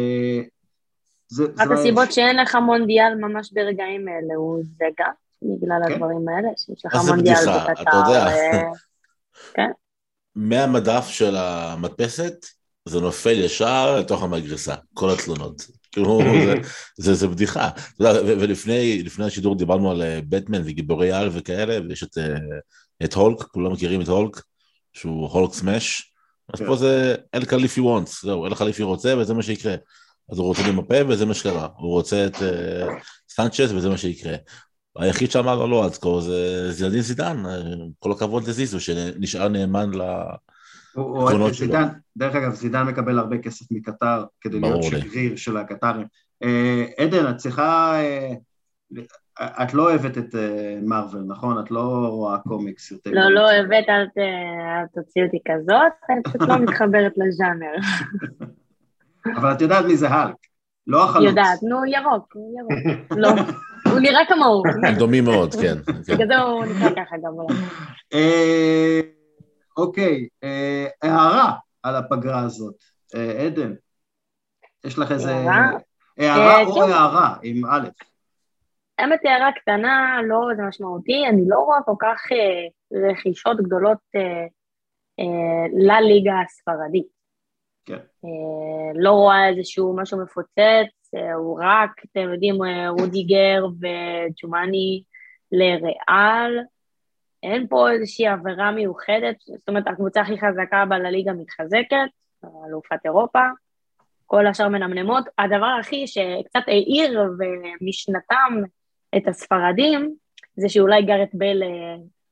זה, אחת זה הסיבות ש... שאין לך מונדיאל ממש ברגעים אלה הוא זה גם בגלל כן? הדברים האלה, שיש לך מונדיאל בקטר. אתה יודע. ו... כן. מהמדף של המדפסת זה נופל ישר לתוך המגרסה, כל התלונות. כאילו, זה, זה, זה בדיחה. אתה יודע, ולפני השידור דיברנו על בטמן אה, וגיבורי על וכאלה, ויש את, אה, את הולק, כולם מכירים את הולק, שהוא הולק סמאש. אז כן. פה זה אל קליפי וונטס, זהו, אל קליפי רוצה וזה מה שיקרה. אז הוא רוצה למפה וזה מה שקרה, הוא רוצה את uh, סנצ'ס וזה מה שיקרה. היחיד שאמר לו לא עד כה זה זילדין זידן, כל הכבוד לזיזו שנשאר נאמן לעקרונות שלו. זידן, דרך אגב, זידן מקבל הרבה כסף מקטר כדי להיות שגריר של הקטרים. אה, עדן, את צריכה... אה, את לא אוהבת את מארוול, נכון? את לא רואה קומיקס יותר. לא, לא אוהבת, אל תוציא אותי כזאת, אני פשוט לא מתחברת לז'אנר. אבל את יודעת מי זה האלק, לא החלוץ. יודעת, נו, ירוק, הוא ירוק. לא, הוא נראה כמוהו. הם דומים מאוד, כן. כן. בגלל זה הוא נקרא ככה גם אולי. אה, אוקיי, אה, הערה על הפגרה הזאת. אה, עדן, יש לך איזה... הערה או הערה, עם א'. האמת הערה קטנה, לא זה משמעותי, אני לא רואה כל כך רכישות גדולות לליגה הספרדית. כן. אה, לא רואה איזשהו משהו מפוצץ, אה, הוא רק, אתם יודעים, אה, רודיגר וג'ומאני לריאל, אין פה איזושהי עבירה מיוחדת, זאת אומרת, הקבוצה הכי חזקה בלליגה מתחזקת, אלופת אירופה, כל השאר מנמנמות. הדבר הכי שקצת העיר ומשנתם את הספרדים, זה שאולי גארט בל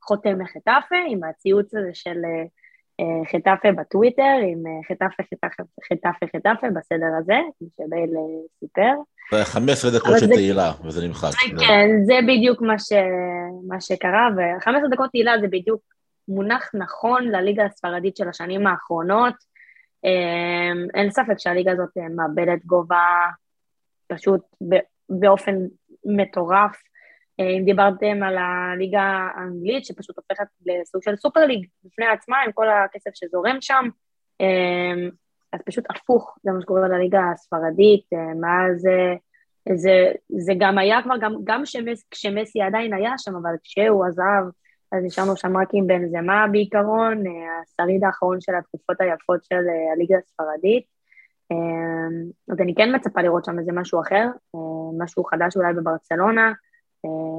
חותם לחטאפה עם הציוץ הזה של חטאפה בטוויטר, עם אה, חטאפה, חטאפה, חטאפה, חטאפה, בסדר הזה, כמו שבייל אה, סיפר. 15 דקות של תהילה, וזה נמחק. כן, זה בדיוק מה, ש... מה שקרה, ו-15 דקות תהילה זה בדיוק מונח נכון לליגה הספרדית של השנים האחרונות. אין ספק שהליגה הזאת מאבדת גובה פשוט באופן מטורף. אם דיברתם על הליגה האנגלית, שפשוט הופכת לסוג של סופר ליג בפני עצמה, עם כל הכסף שזורם שם, אז פשוט הפוך, זה מה שקורה לליגה הספרדית, מאז זה, זה גם היה כבר, גם, גם שמס, כשמסי עדיין היה שם, אבל כשהוא עזב, אז נשארנו שם רק עם בן זמה בעיקרון, השריד האחרון של התקופות היפות של הליגה הספרדית. אז אני כן מצפה לראות שם איזה משהו אחר, משהו חדש אולי בברצלונה.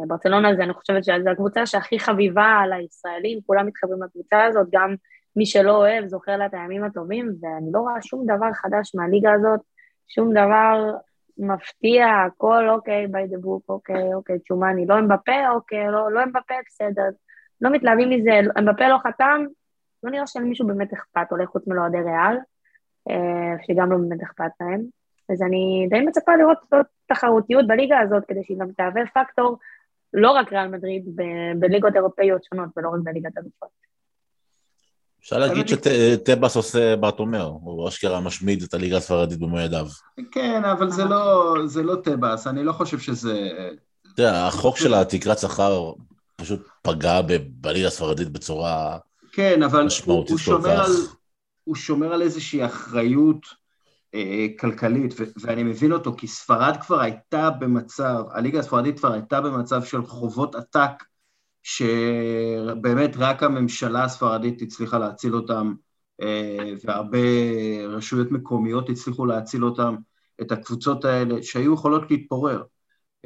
ברצלונה זה, אני חושבת שזו הקבוצה שהכי חביבה על הישראלים, כולם מתחברים לקבוצה הזאת, גם מי שלא אוהב זוכר לה את הימים הטובים, ואני לא רואה שום דבר חדש מהליגה הזאת, שום דבר מפתיע, הכל אוקיי, by the book, אוקיי, אוקיי, צ'ומאני, לא אמבפה, אוקיי, לא, לא אמבפה, בסדר. לא מתלהבים מזה, אמבפה לא חתם, לא נראה שלמישהו באמת אכפת, אולי חוץ מלאוהדי ריאל, אה, שגם לא באמת אכפת להם. אז אני די מצפה לראות עוד תחרותיות בליגה הזאת, כדי שהיא גם תהווה פקטור, לא רק ריאל מדריד, בליגות אירופאיות שונות, ולא רק בליגת אלופות. אפשר להגיד שטבס עושה ברטומר, הוא אשכרה משמיד את הליגה הספרדית במו ידיו. כן, אבל זה לא, זה לא טבס, אני לא חושב שזה... אתה יודע, החוק של התקרת שכר פשוט פגע בליגה הספרדית בצורה כן, אבל הוא, הוא, שומר על, הוא שומר על איזושהי אחריות כלכלית, ו- ואני מבין אותו, כי ספרד כבר הייתה במצב, הליגה הספרדית כבר הייתה במצב של חובות עתק שבאמת רק הממשלה הספרדית הצליחה להציל אותם, אה, והרבה רשויות מקומיות הצליחו להציל אותם, את הקבוצות האלה, שהיו יכולות להתפורר.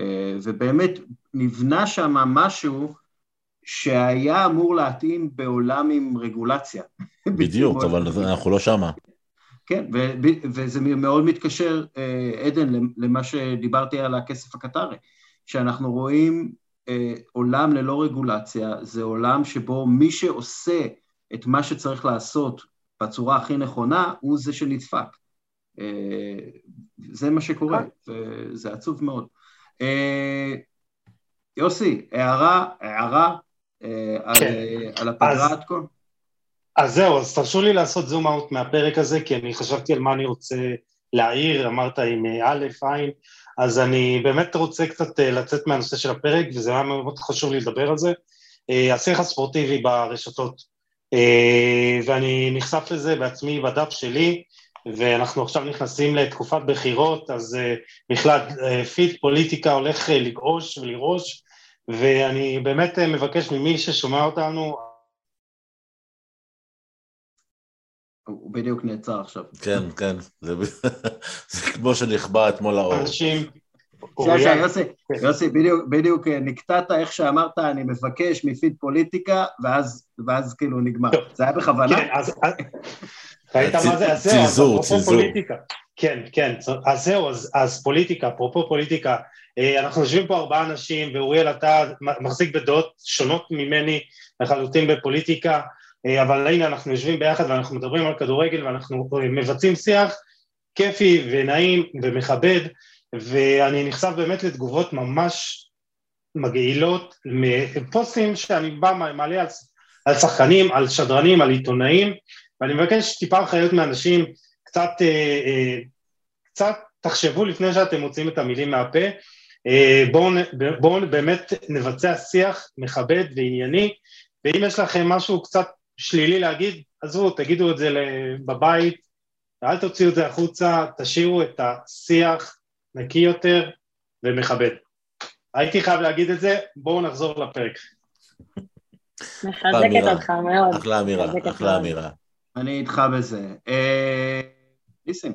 אה, ובאמת נבנה שם משהו שהיה אמור להתאים בעולם עם רגולציה. בדיוק, אבל אנחנו לא שמה. כן, וזה מאוד מתקשר, אה, עדן, למה שדיברתי על הכסף הקטרי, שאנחנו רואים אה, עולם ללא רגולציה, זה עולם שבו מי שעושה את מה שצריך לעשות בצורה הכי נכונה, הוא זה שנדפק. אה, זה מה שקורה, וזה עצוב מאוד. אה, יוסי, הערה, הערה על, כן. על הפגרה עד כה? אז זהו, אז תרשו לי לעשות זום אאוט מהפרק הזה, כי אני חשבתי על מה אני רוצה להעיר, אמרת עם א', עין, אז אני באמת רוצה קצת אה, לצאת מהנושא של הפרק, וזה היה מאוד חשוב לי לדבר על זה. אה, השיח הספורטיבי ברשתות, אה, ואני נחשף לזה בעצמי בדף שלי, ואנחנו עכשיו נכנסים לתקופת בחירות, אז בכלל פיד פוליטיקה הולך לגעוש ולראש, ואני באמת מבקש ממי ששומע אותנו, הוא בדיוק נעצר עכשיו. כן, כן, זה, זה כמו שנכבה אתמול האור. אנשים... יוסי, יוסי, בדיוק, אה, נקטעת איך שאמרת, אני מבקש מפיד פוליטיקה, ואז, כאילו נגמר. זה היה בכוונה? כן, אז... ראית מה זה? אז זהו, צנזור, צנזור. כן, כן, אז זהו, אז, אז פוליטיקה, אפרופו פוליטיקה, אה, אנחנו יושבים פה ארבעה אנשים, ואוריאל, אתה מחזיק בדעות שונות ממני לחלוטין בפוליטיקה, אבל הנה אנחנו יושבים ביחד ואנחנו מדברים על כדורגל ואנחנו מבצעים שיח כיפי ונעים ומכבד ואני נחשף באמת לתגובות ממש מגעילות מפוסטים שאני בא מעלה על, על שחקנים, על שדרנים, על עיתונאים ואני מבקש טיפה אחריות מאנשים קצת, אה, אה, קצת תחשבו לפני שאתם מוציאים את המילים מהפה. בואו בוא באמת נבצע שיח מכבד וענייני ואם יש לכם משהו קצת שלילי להגיד, עזבו, תגידו את זה בבית, אל תוציאו את זה החוצה, תשאירו את השיח נקי יותר ומכבד. הייתי חייב להגיד את זה, בואו נחזור לפרק. מחזקת אותך מאוד. אחלה אמירה, אחלה אמירה. אני איתך בזה. אה, ניסים.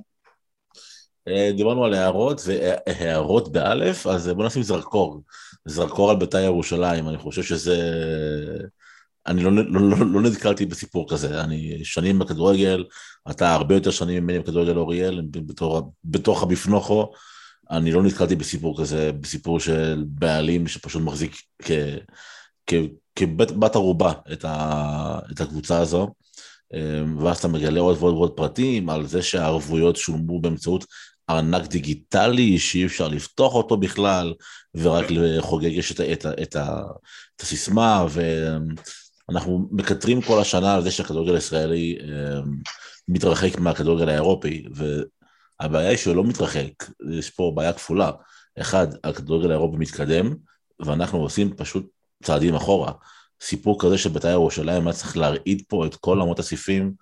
אה, דיברנו על הערות והערות באלף, אז בוא נשים זרקור. זרקור על בית"ר ירושלים, אני חושב שזה אני לא, לא, לא, לא נתקלתי בסיפור כזה, אני שנים בכדורגל, אתה הרבה יותר שנים ממני בכדורגל אוריאל, בתור, בתוך הבפנוכו, אני לא נתקלתי בסיפור כזה, בסיפור של בעלים שפשוט מחזיק כ, כ, כבת ערובה את, את הקבוצה הזו, ואז אתה מגלה עוד ועוד ועוד פרטים על זה שהערבויות שולמו באמצעות ארנק דיגיטלי שאי אפשר לפתוח אותו בכלל, ורק לחוגג יש את, את, את, את הסיסמה, ו... אנחנו מקטרים כל השנה על זה שהכדורגל הישראלי אמ, מתרחק מהכדורגל האירופי, והבעיה היא שהוא לא מתרחק, יש פה בעיה כפולה. אחד, הכדורגל האירופי מתקדם, ואנחנו עושים פשוט צעדים אחורה. סיפור כזה שבית"ר ירושלים היה צריך להרעיד פה את כל אמות הסיפים,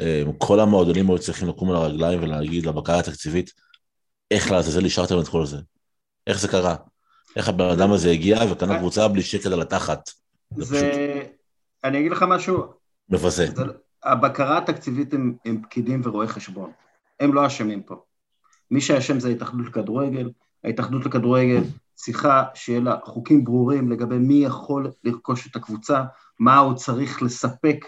אה, כל המועדונים היו צריכים לקום על הרגליים ולהגיד לבקרה התקציבית, איך לעזאזל אישרתם את כל זה? איך זה קרה? איך הבן אדם הזה הגיע וקנה קבוצה בלי שקל על התחת? זה... אני אגיד לך משהו. מבזה. הבקרה התקציבית הם, הם פקידים ורואי חשבון. הם לא אשמים פה. מי שאשם זה ההתאחדות לכדורגל. ההתאחדות לכדורגל צריכה שיהיה לה חוקים ברורים לגבי מי יכול לרכוש את הקבוצה, מה הוא צריך לספק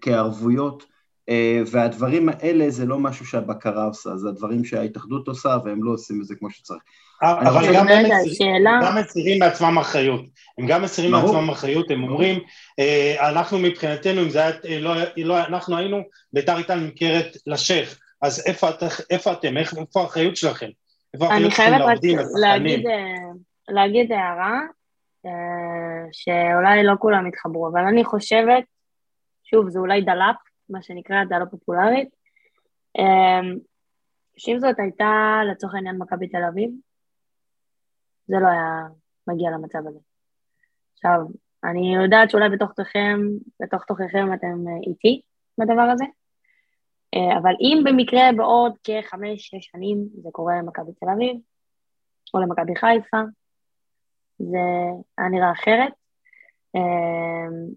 כערבויות. אה, והדברים האלה זה לא משהו שהבקרה עושה, זה הדברים שההתאחדות עושה והם לא עושים את זה כמו שצריך. אבל גם הם מסירים מעצמם אחריות, הם גם מסירים מעצמם אחריות, הם אומרים, אה, אנחנו מבחינתנו, אם זה היה, אה, לא, לא, אנחנו היינו, ביתר הייתה נמכרת לשייח, אז איפה אתם, איפה האחריות שלכם? אני חייבת רק להגיד, להגיד הערה, שאולי לא כולם יתחברו, אבל אני חושבת, שוב, זה אולי דלאפ, מה שנקרא לא פופולרית. שאם זאת הייתה לצורך העניין מכבי תל אביב, זה לא היה מגיע למצב הזה. עכשיו, אני יודעת שאולי בתוך תוככם, בתוך תוככם אתם אה, איתי בדבר הזה, אה, אבל אם במקרה בעוד כחמש-שש שנים זה קורה למכבי תל אביב, או למכבי חיפה, זה היה נראה אחרת. אמ,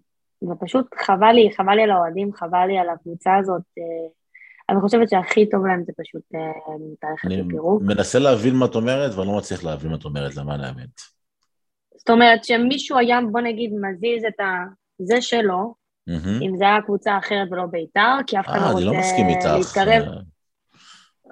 ופשוט חבל לי, חבל לי על האוהדים, חבל לי על הקבוצה הזאת. אה, אני חושבת שהכי טוב להם זה פשוט תאריך אה, לפירוק. אני מנסה להבין מה את אומרת, ואני לא מצליח להבין מה את אומרת, למען האמת. זאת אומרת שמישהו היה, בוא נגיד, מזיז את ה... זה שלו, אם זה היה קבוצה אחרת ולא בית"ר, כי אף אחד לא, לא רוצה להתקרב.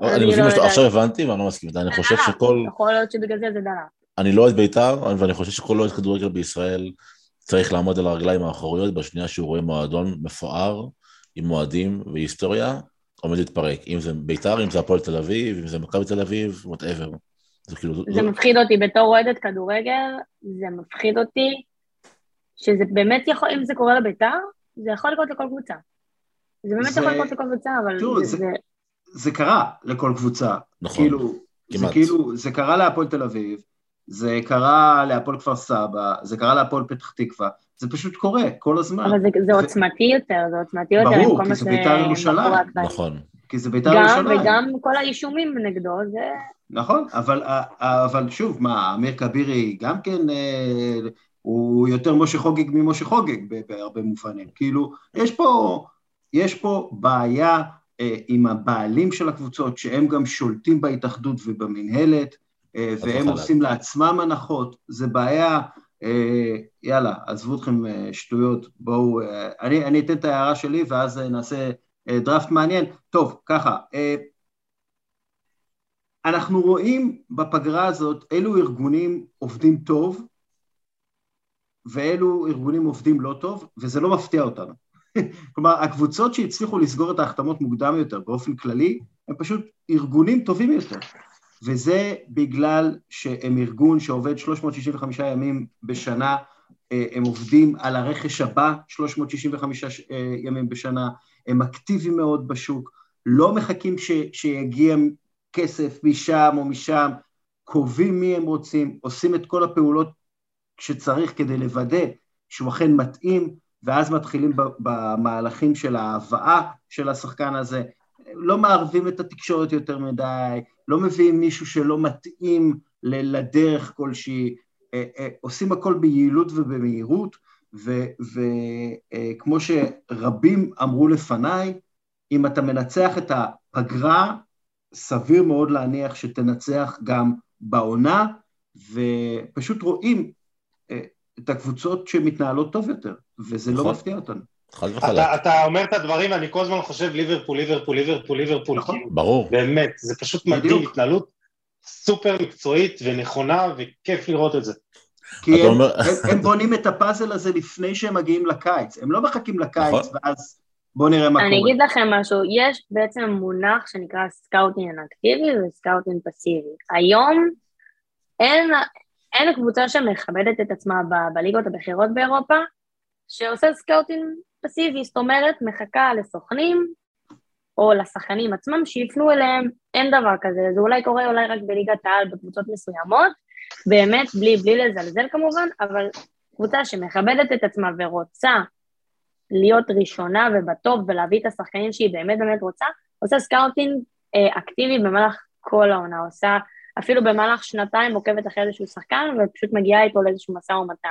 אני מבין מה שאתה עכשיו הבנתי, ואני לא מסכים איתה, אני חושב שכל... יכול להיות שבגלל זה זה דלת. אני לא אוהד בית"ר, ואני חושב שכל אוהד כדורגל בישראל צריך לעמוד על הרגליים האחוריות בשנייה שהוא רואה מועדון מפואר, עם מועדים והיסטוריה, עומד להתפרק. אם זה בית"ר, אם זה הפועל תל אביב, אם זה מכבי תל אביב, וואטאבר. זה כאילו... זה לא... מפחיד אותי בתור אוהדת כדורגל, זה מפחיד אותי שזה באמת יכול, אם זה קורה לבית"ר, זה יכול לקרות לכל קבוצה. זה באמת זה... יכול לקרות לכל קבוצה, אבל תראו, זה, זה... זה קרה לכל קבוצה. נכון, כאילו, כמעט. זה כאילו, זה קרה להפועל תל אביב, זה קרה להפועל כפר סבא, זה קרה להפועל פתח תקווה, זה פשוט קורה כל הזמן. אבל זה, זה עוצמתי יותר, זה עוצמתי יותר. ברור, כי זה בית"ר ירושלים. נכון. כי זה בית"ר ירושלים. וגם כל האישומים נגדו, זה... נכון, אבל, אבל שוב, מה, אמיר כבירי גם כן, אה, הוא יותר משה חוגג ממשה חוגג בהרבה מובנים. כאילו, יש פה, יש פה בעיה אה, עם הבעלים של הקבוצות, שהם גם שולטים בהתאחדות ובמינהלת, אה, והם עושים לעצמם הנחות, זה בעיה, יאללה, עזבו אתכם אה, שטויות, בואו, אני, אני אתן את ההערה שלי ואז נעשה דראפט מעניין. טוב, ככה, אנחנו רואים בפגרה הזאת אילו ארגונים עובדים טוב ואילו ארגונים עובדים לא טוב, וזה לא מפתיע אותנו. כלומר, הקבוצות שהצליחו לסגור את ההחתמות מוקדם יותר באופן כללי, הם פשוט ארגונים טובים יותר. וזה בגלל שהם ארגון שעובד 365 ימים בשנה, אה, הם עובדים על הרכש הבא 365 אה, ימים בשנה, הם אקטיביים מאוד בשוק, לא מחכים ש, שיגיע כסף משם או משם, קובעים מי הם רוצים, עושים את כל הפעולות שצריך כדי לוודא שהוא אכן מתאים, ואז מתחילים במהלכים של ההבאה של השחקן הזה, לא מערבים את התקשורת יותר מדי, לא מביאים מישהו שלא מתאים לדרך כלשהי, אה, אה, עושים הכל ביעילות ובמהירות, וכמו אה, שרבים אמרו לפניי, אם אתה מנצח את הפגרה, סביר מאוד להניח שתנצח גם בעונה, ופשוט רואים את הקבוצות שמתנהלות טוב יותר, וזה לא נכון. מפתיע אותנו. חד וחלק. אתה, אתה אומר את הדברים, אני כל הזמן חושב ליברפול, ליברפול, ליברפול, ליברפול. נכון, כאילו, ברור. באמת, זה פשוט מדהים, התנהלות סופר מקצועית ונכונה, וכיף לראות את זה. כי הם, אומר... הם, הם בונים את הפאזל הזה לפני שהם מגיעים לקיץ, הם לא מחכים לקיץ נכון. ואז בואו נראה מה אני קורה. אני אגיד לכם משהו, יש בעצם מונח שנקרא סקאוטינג אקטיבי וסקאוטינג פסיבי. היום אין, אין קבוצה שמכבדת את עצמה ב, בליגות הבכירות באירופה, שעושה סקאוטינג פסיבי, זאת אומרת, מחכה לסוכנים או לשחקנים עצמם שיפנו אליהם, אין דבר כזה, זה אולי קורה אולי רק בליגת העל בקבוצות מסוימות, באמת, בלי, בלי לזלזל כמובן, אבל קבוצה שמכבדת את עצמה ורוצה להיות ראשונה ובטוב ולהביא את השחקנים שהיא באמת באמת רוצה, עושה סקאוטינג אה, אקטיבי במהלך כל העונה, עושה אפילו במהלך שנתיים עוקבת אחרי איזשהו שחקן ופשוט מגיעה איתו לאיזשהו משא ומתן.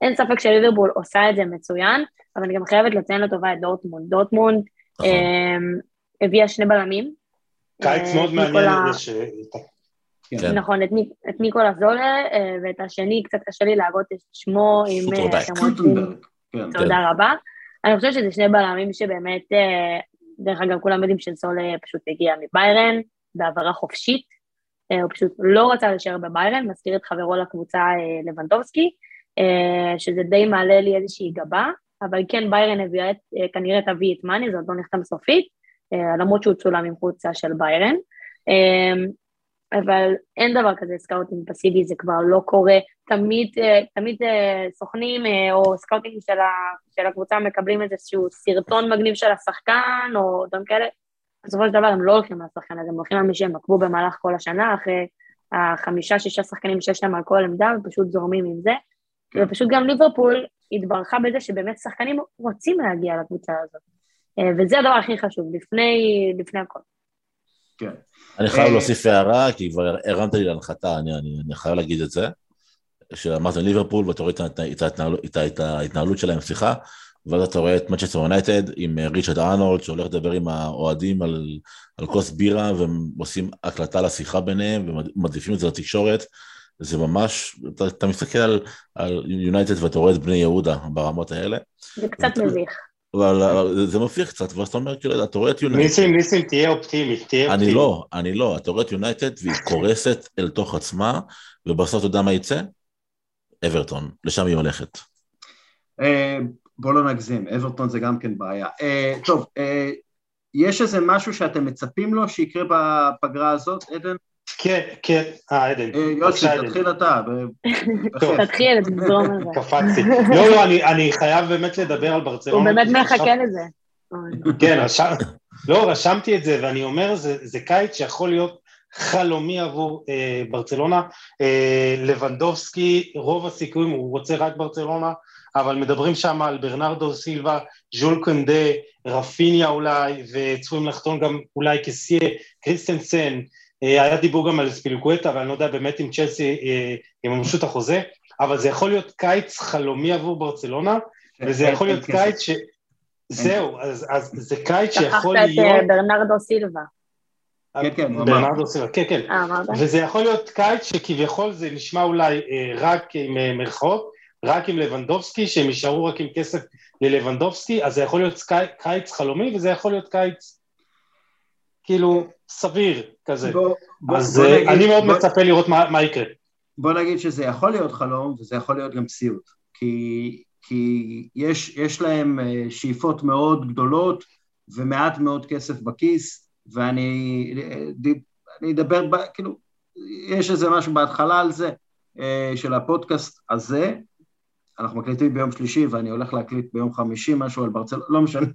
אין ספק שליברבול עושה את זה מצוין, אבל אני גם חייבת לציין לטובה את דורטמונד. דורטמונד נכון. אה, הביאה שני בלמים. קיץ אה, מאוד מעניין. כן. נכון, את, ניק, את ניקולה זולה, אה, ואת השני, קצת קשה לי להגות את שמו עם... כן. תודה כן. רבה. אני חושבת שזה שני בלמים שבאמת, דרך אגב, כולם יודעים שסולה פשוט הגיע מביירן, בהעברה חופשית, הוא פשוט לא רצה להישאר בביירן, מזכיר את חברו לקבוצה לבנדובסקי, שזה די מעלה לי איזושהי גבה, אבל כן ביירן הביאה את, כנראה תביא את מאני, זה עוד לא נחתם סופית, למרות שהוא צולם עם חולצה של ביירן. אבל אין דבר כזה סקאוטינג פסיבי, זה כבר לא קורה. תמיד, אה, תמיד אה, סוכנים אה, או סקאוטינג של, של הקבוצה מקבלים איזשהו סרטון מגניב של השחקן או דברים כאלה. בסופו של דבר הם לא הולכים לשחקן הזה, הם הולכים על מי שהם עקבו במהלך כל השנה, אחרי החמישה, שישה שחקנים שיש להם על כל עמדה, ופשוט זורמים עם זה. ופשוט גם ליברפול התברכה בזה שבאמת שחקנים רוצים להגיע לקבוצה הזאת. וזה הדבר הכי חשוב, לפני, לפני הכל. כן. אני חייב אה, להוסיף הערה, כי כבר הרמת לי להנחתה, אני, אני, אני חייב להגיד את זה, שאמרת ליברפול ואתה רואה את, את, ההתנהלות, את, את ההתנהלות שלהם, סליחה, ואז אתה רואה את מצ'סטר יונייטד עם אה, ריצ'רד ארנולד שהולך לדבר עם האוהדים על, על כוס בירה והם עושים הקלטה לשיחה ביניהם ומדליפים את זה לתקשורת, זה ממש, אתה, אתה מסתכל על יונייטד ואתה רואה את בני יהודה ברמות האלה. זה קצת מביך. אבל זה מופיע קצת, ואז אתה אומר, כאילו, אתה רואה את יונייטד. ניסים, ניסים, תהיה אופטימי, תהיה אופטימי. אני לא, אני לא, אתה רואה את יונייטד והיא קורסת אל תוך עצמה, ובסוף אתה יודע מה יצא? אברטון, לשם היא הולכת. אה, בוא לא נגזים, אברטון זה גם כן בעיה. אה, טוב, אה, יש איזה משהו שאתם מצפים לו שיקרה בפגרה הזאת, עדן? כן, כן, אה, עדן. אה, יוסי, תתחיל אתה. תתחיל, תזרום על זה. קפצתי. לא, לא, אני חייב באמת לדבר על ברצלונה. הוא באמת מחכה לזה. כן, לא, רשמתי את זה, ואני אומר, זה קיץ שיכול להיות חלומי עבור אה, ברצלונה. אה, לבנדובסקי, רוב הסיכויים, הוא רוצה רק ברצלונה, אבל מדברים שם על ברנרדו סילבה, ז'ול קונדה, רפיניה אולי, וצפויים לחתום גם אולי כסיה, קריסטנסן, היה דיבור גם על ספילקווטה, אבל אני לא יודע באמת אם צ'לסי אה, יממשו את החוזה, אבל זה יכול להיות קיץ חלומי עבור ברצלונה, כן, וזה יכול להיות קיץ ש... זהו, אז, אז זה קיץ שיכול להיות... שכחת את ברנרדו סילבה. כן, כן, ברנרדו סילבה, כן, כן. וזה יכול להיות קיץ שכביכול זה נשמע אולי רק עם מרכאות, רק עם לבנדובסקי, שהם יישארו רק עם כסף ללבנדובסקי, אז זה יכול להיות קיץ חלומי, וזה יכול להיות קיץ כאילו סביר כזה. בוא, בוא, אז בוא נגיד, אני מאוד בוא, מצפה לראות מה, מה יקרה. בוא נגיד שזה יכול להיות חלום וזה יכול להיות גם סיוט, כי, כי יש, יש להם אה, שאיפות מאוד גדולות ומעט מאוד כסף בכיס, ואני אני אדבר, כאילו, יש איזה משהו בהתחלה על זה, אה, של הפודקאסט הזה, אנחנו מקליטים ביום שלישי ואני הולך להקליט ביום חמישי משהו על ברצלונה, לא משנה,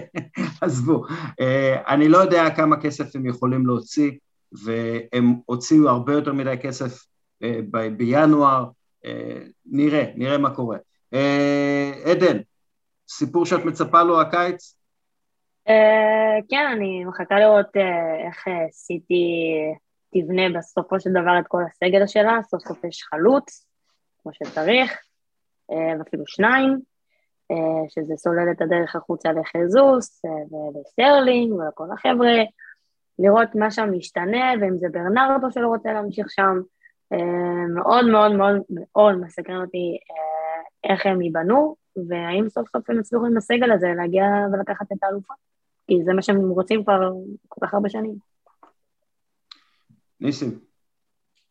עזבו. אה, אני לא יודע כמה כסף הם יכולים להוציא, והם הוציאו הרבה יותר מדי כסף אה, בינואר, אה, נראה, נראה מה קורה. עדן, סיפור שאת מצפה לו הקיץ? כן, אני מחכה לראות איך סיטי תבנה בסופו של דבר את כל הסגל שלה, סוף סוף יש חלוץ, כמו שצריך, ואפילו שניים. אה, שזה סולל את הדרך החוצה לחיזוס אה, ולסטרלינג ולכל החבר'ה, לראות מה שם משתנה, ואם זה ברנרדו שלא רוצה להמשיך שם. אה, מאוד מאוד מאוד מאוד מסקרן אותי איך הם ייבנו, והאם סוף סוף הם יצליחו עם הסגל הזה להגיע ולקחת את האלופה, כי זה מה שהם רוצים כבר כל כך הרבה שנים. ניסים.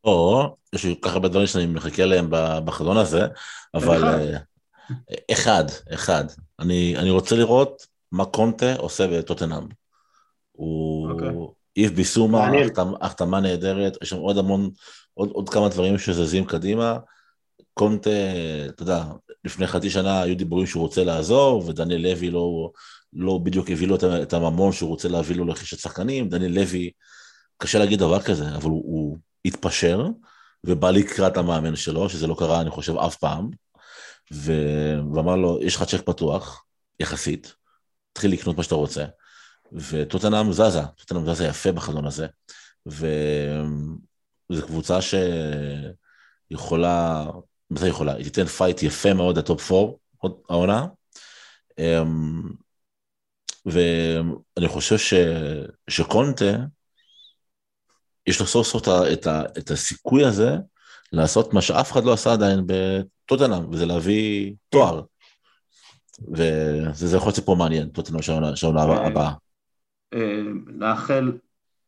או, יש לי כל כך הרבה דברים שאני מחכה להם בחלון הזה, אבל... אחד, אחד. אני, אני רוצה לראות מה קונטה עושה בטוטנאם. הוא okay. אוקיי. איף ביסומה, החתמה נהדרת, יש שם עוד המון, עוד, עוד כמה דברים שזזים קדימה. קונטה, אתה יודע, לפני חצי שנה היו דיבורים שהוא רוצה לעזור, ודניאל לוי לא, לא בדיוק הביא לו את הממון שהוא רוצה להביא לו לרכישת שחקנים, דניאל לוי, קשה להגיד דבר כזה, אבל הוא, הוא התפשר, ובא לקראת המאמן שלו, שזה לא קרה, אני חושב, אף פעם, ו... ואמר לו, יש לך צ'ק פתוח, יחסית, תתחיל לקנות מה שאתה רוצה. וטוטנאם זזה, טוטנאם זזה יפה בחלון הזה, וזו קבוצה שיכולה, מה זה יכולה? היא תיתן פייט יפה מאוד לטופ 4 העונה, אמ, ואני חושב ש... שקונטה, יש לו סוף סוף את, ה... את הסיכוי הזה לעשות מה שאף אחד לא עשה עדיין בטוטנאם, וזה להביא תואר. וזה יכול להיות סיפור מעניין, טוטנאם של העונה אה, הבאה. נאחל,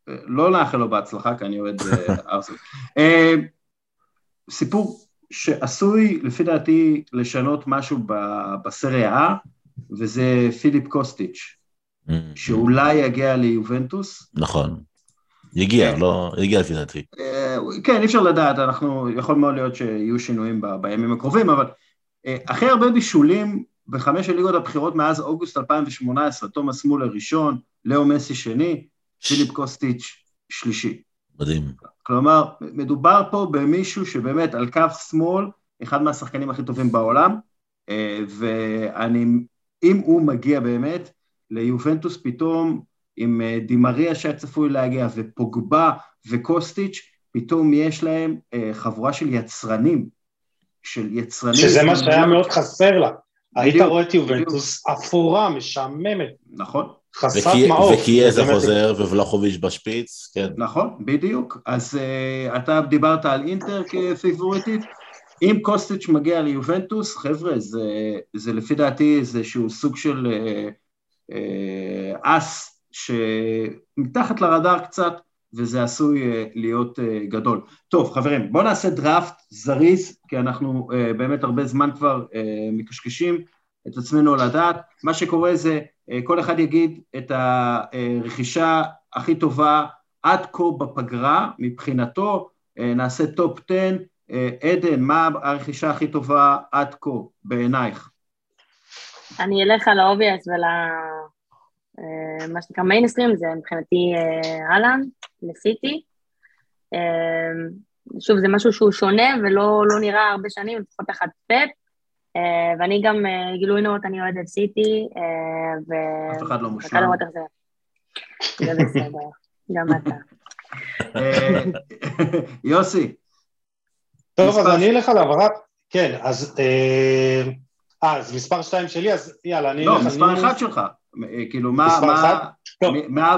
לא נאחל לו בהצלחה, כי אני אוהד אה, ארסנל. סיפור שעשוי, לפי דעתי, לשנות משהו בסריה A, וזה פיליפ קוסטיץ', mm-hmm. שאולי יגיע ליובנטוס. נכון. יגיע, כן. לא, יגיע לפי דעתי. אה, כן, אי אפשר לדעת, אנחנו, יכול מאוד להיות שיהיו שינויים בימים הקרובים, אבל הכי הרבה בישולים בחמש הליגות הבכירות מאז אוגוסט 2018, תומאס מולר ראשון, לאו מסי שני, פיליפ קוסטיץ' שלישי. מדהים. כלומר, מדובר פה במישהו שבאמת על קו שמאל, אחד מהשחקנים הכי טובים בעולם, אה, ואני, אם הוא מגיע באמת ליובנטוס פתאום, עם אה, דימריה שהיה צפוי להגיע, ופוגבה וקוסטיץ', פתאום יש להם אה, חבורה של יצרנים, של יצרנים. שזה מה שהיה מאוד חסר לה. היית רואה את יובנטוס אפורה, משעממת. נכון. חסרת מעוף. וקיאזה חוזר ובלחוביץ' בשפיץ, כן. נכון, בדיוק. אז uh, אתה דיברת על אינטר כפיבוריטית. אם קוסטיץ' מגיע ליובנטוס, חבר'ה, זה, זה לפי דעתי איזשהו סוג של uh, uh, אס שמתחת לרדאר קצת, וזה עשוי uh, להיות uh, גדול. טוב, חברים, בואו נעשה דראפט זריז, כי אנחנו uh, באמת הרבה זמן כבר מקשקשים את עצמנו לדעת. מה שקורה זה, כל אחד יגיד את הרכישה הכי טובה עד כה בפגרה, מבחינתו, נעשה טופ 10. אה, עדן, מה הרכישה הכי טובה עד כה בעינייך? אני אלך על ה obvious ול... מה שנקרא מיינסטרים, זה מבחינתי האלנד, לסיטי. אמ, שוב, זה משהו שהוא שונה ולא לא נראה הרבה שנים, לפחות תחת פאפ. אה, ואני גם, אה, גילוי נאות, אני אוהדת סיטי, אה, ו... אף אחד לא מושלם. לראות איך זה. זה בסדר, גם אתה. יוסי. טוב, אז אני אלך על העברת, כן, אז... אה, אז מספר 2 שלי, אז יאללה, אני לא. לא, מספר 1 שלך. כאילו, מה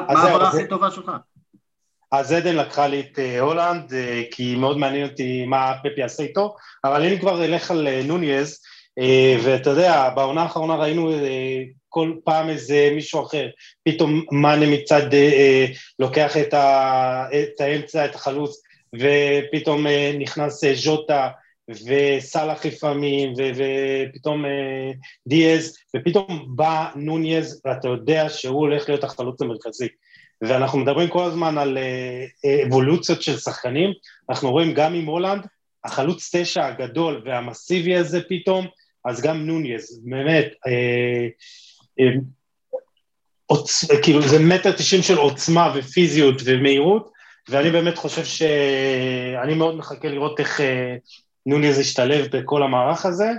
העברה הכי טובה שלך? אז עדן לקחה לי את אה, הולנד, אה, כי מאוד מעניין אותי מה פפי יעשה איתו, אבל אני כבר אלך על אה, נוניז, ואתה יודע, בעונה האחרונה ראינו כל פעם איזה מישהו אחר, פתאום מאנה מצד לוקח את, ה, את האמצע, את החלוץ, ופתאום נכנס ז'וטה, וסאלח לפעמים, ופתאום דיאז, ופתאום בא נוניז, ואתה יודע שהוא הולך להיות החלוץ המרכזי. ואנחנו מדברים כל הזמן על אה, אבולוציות של שחקנים, אנחנו רואים גם עם הולנד, החלוץ תשע הגדול והמסיבי הזה פתאום, אז גם נוניז, באמת, אה, אה, עוצ... כאילו זה מטר תשעים של עוצמה ופיזיות ומהירות, ואני באמת חושב שאני מאוד מחכה לראות איך אה, נוניז ישתלב בכל המערך הזה.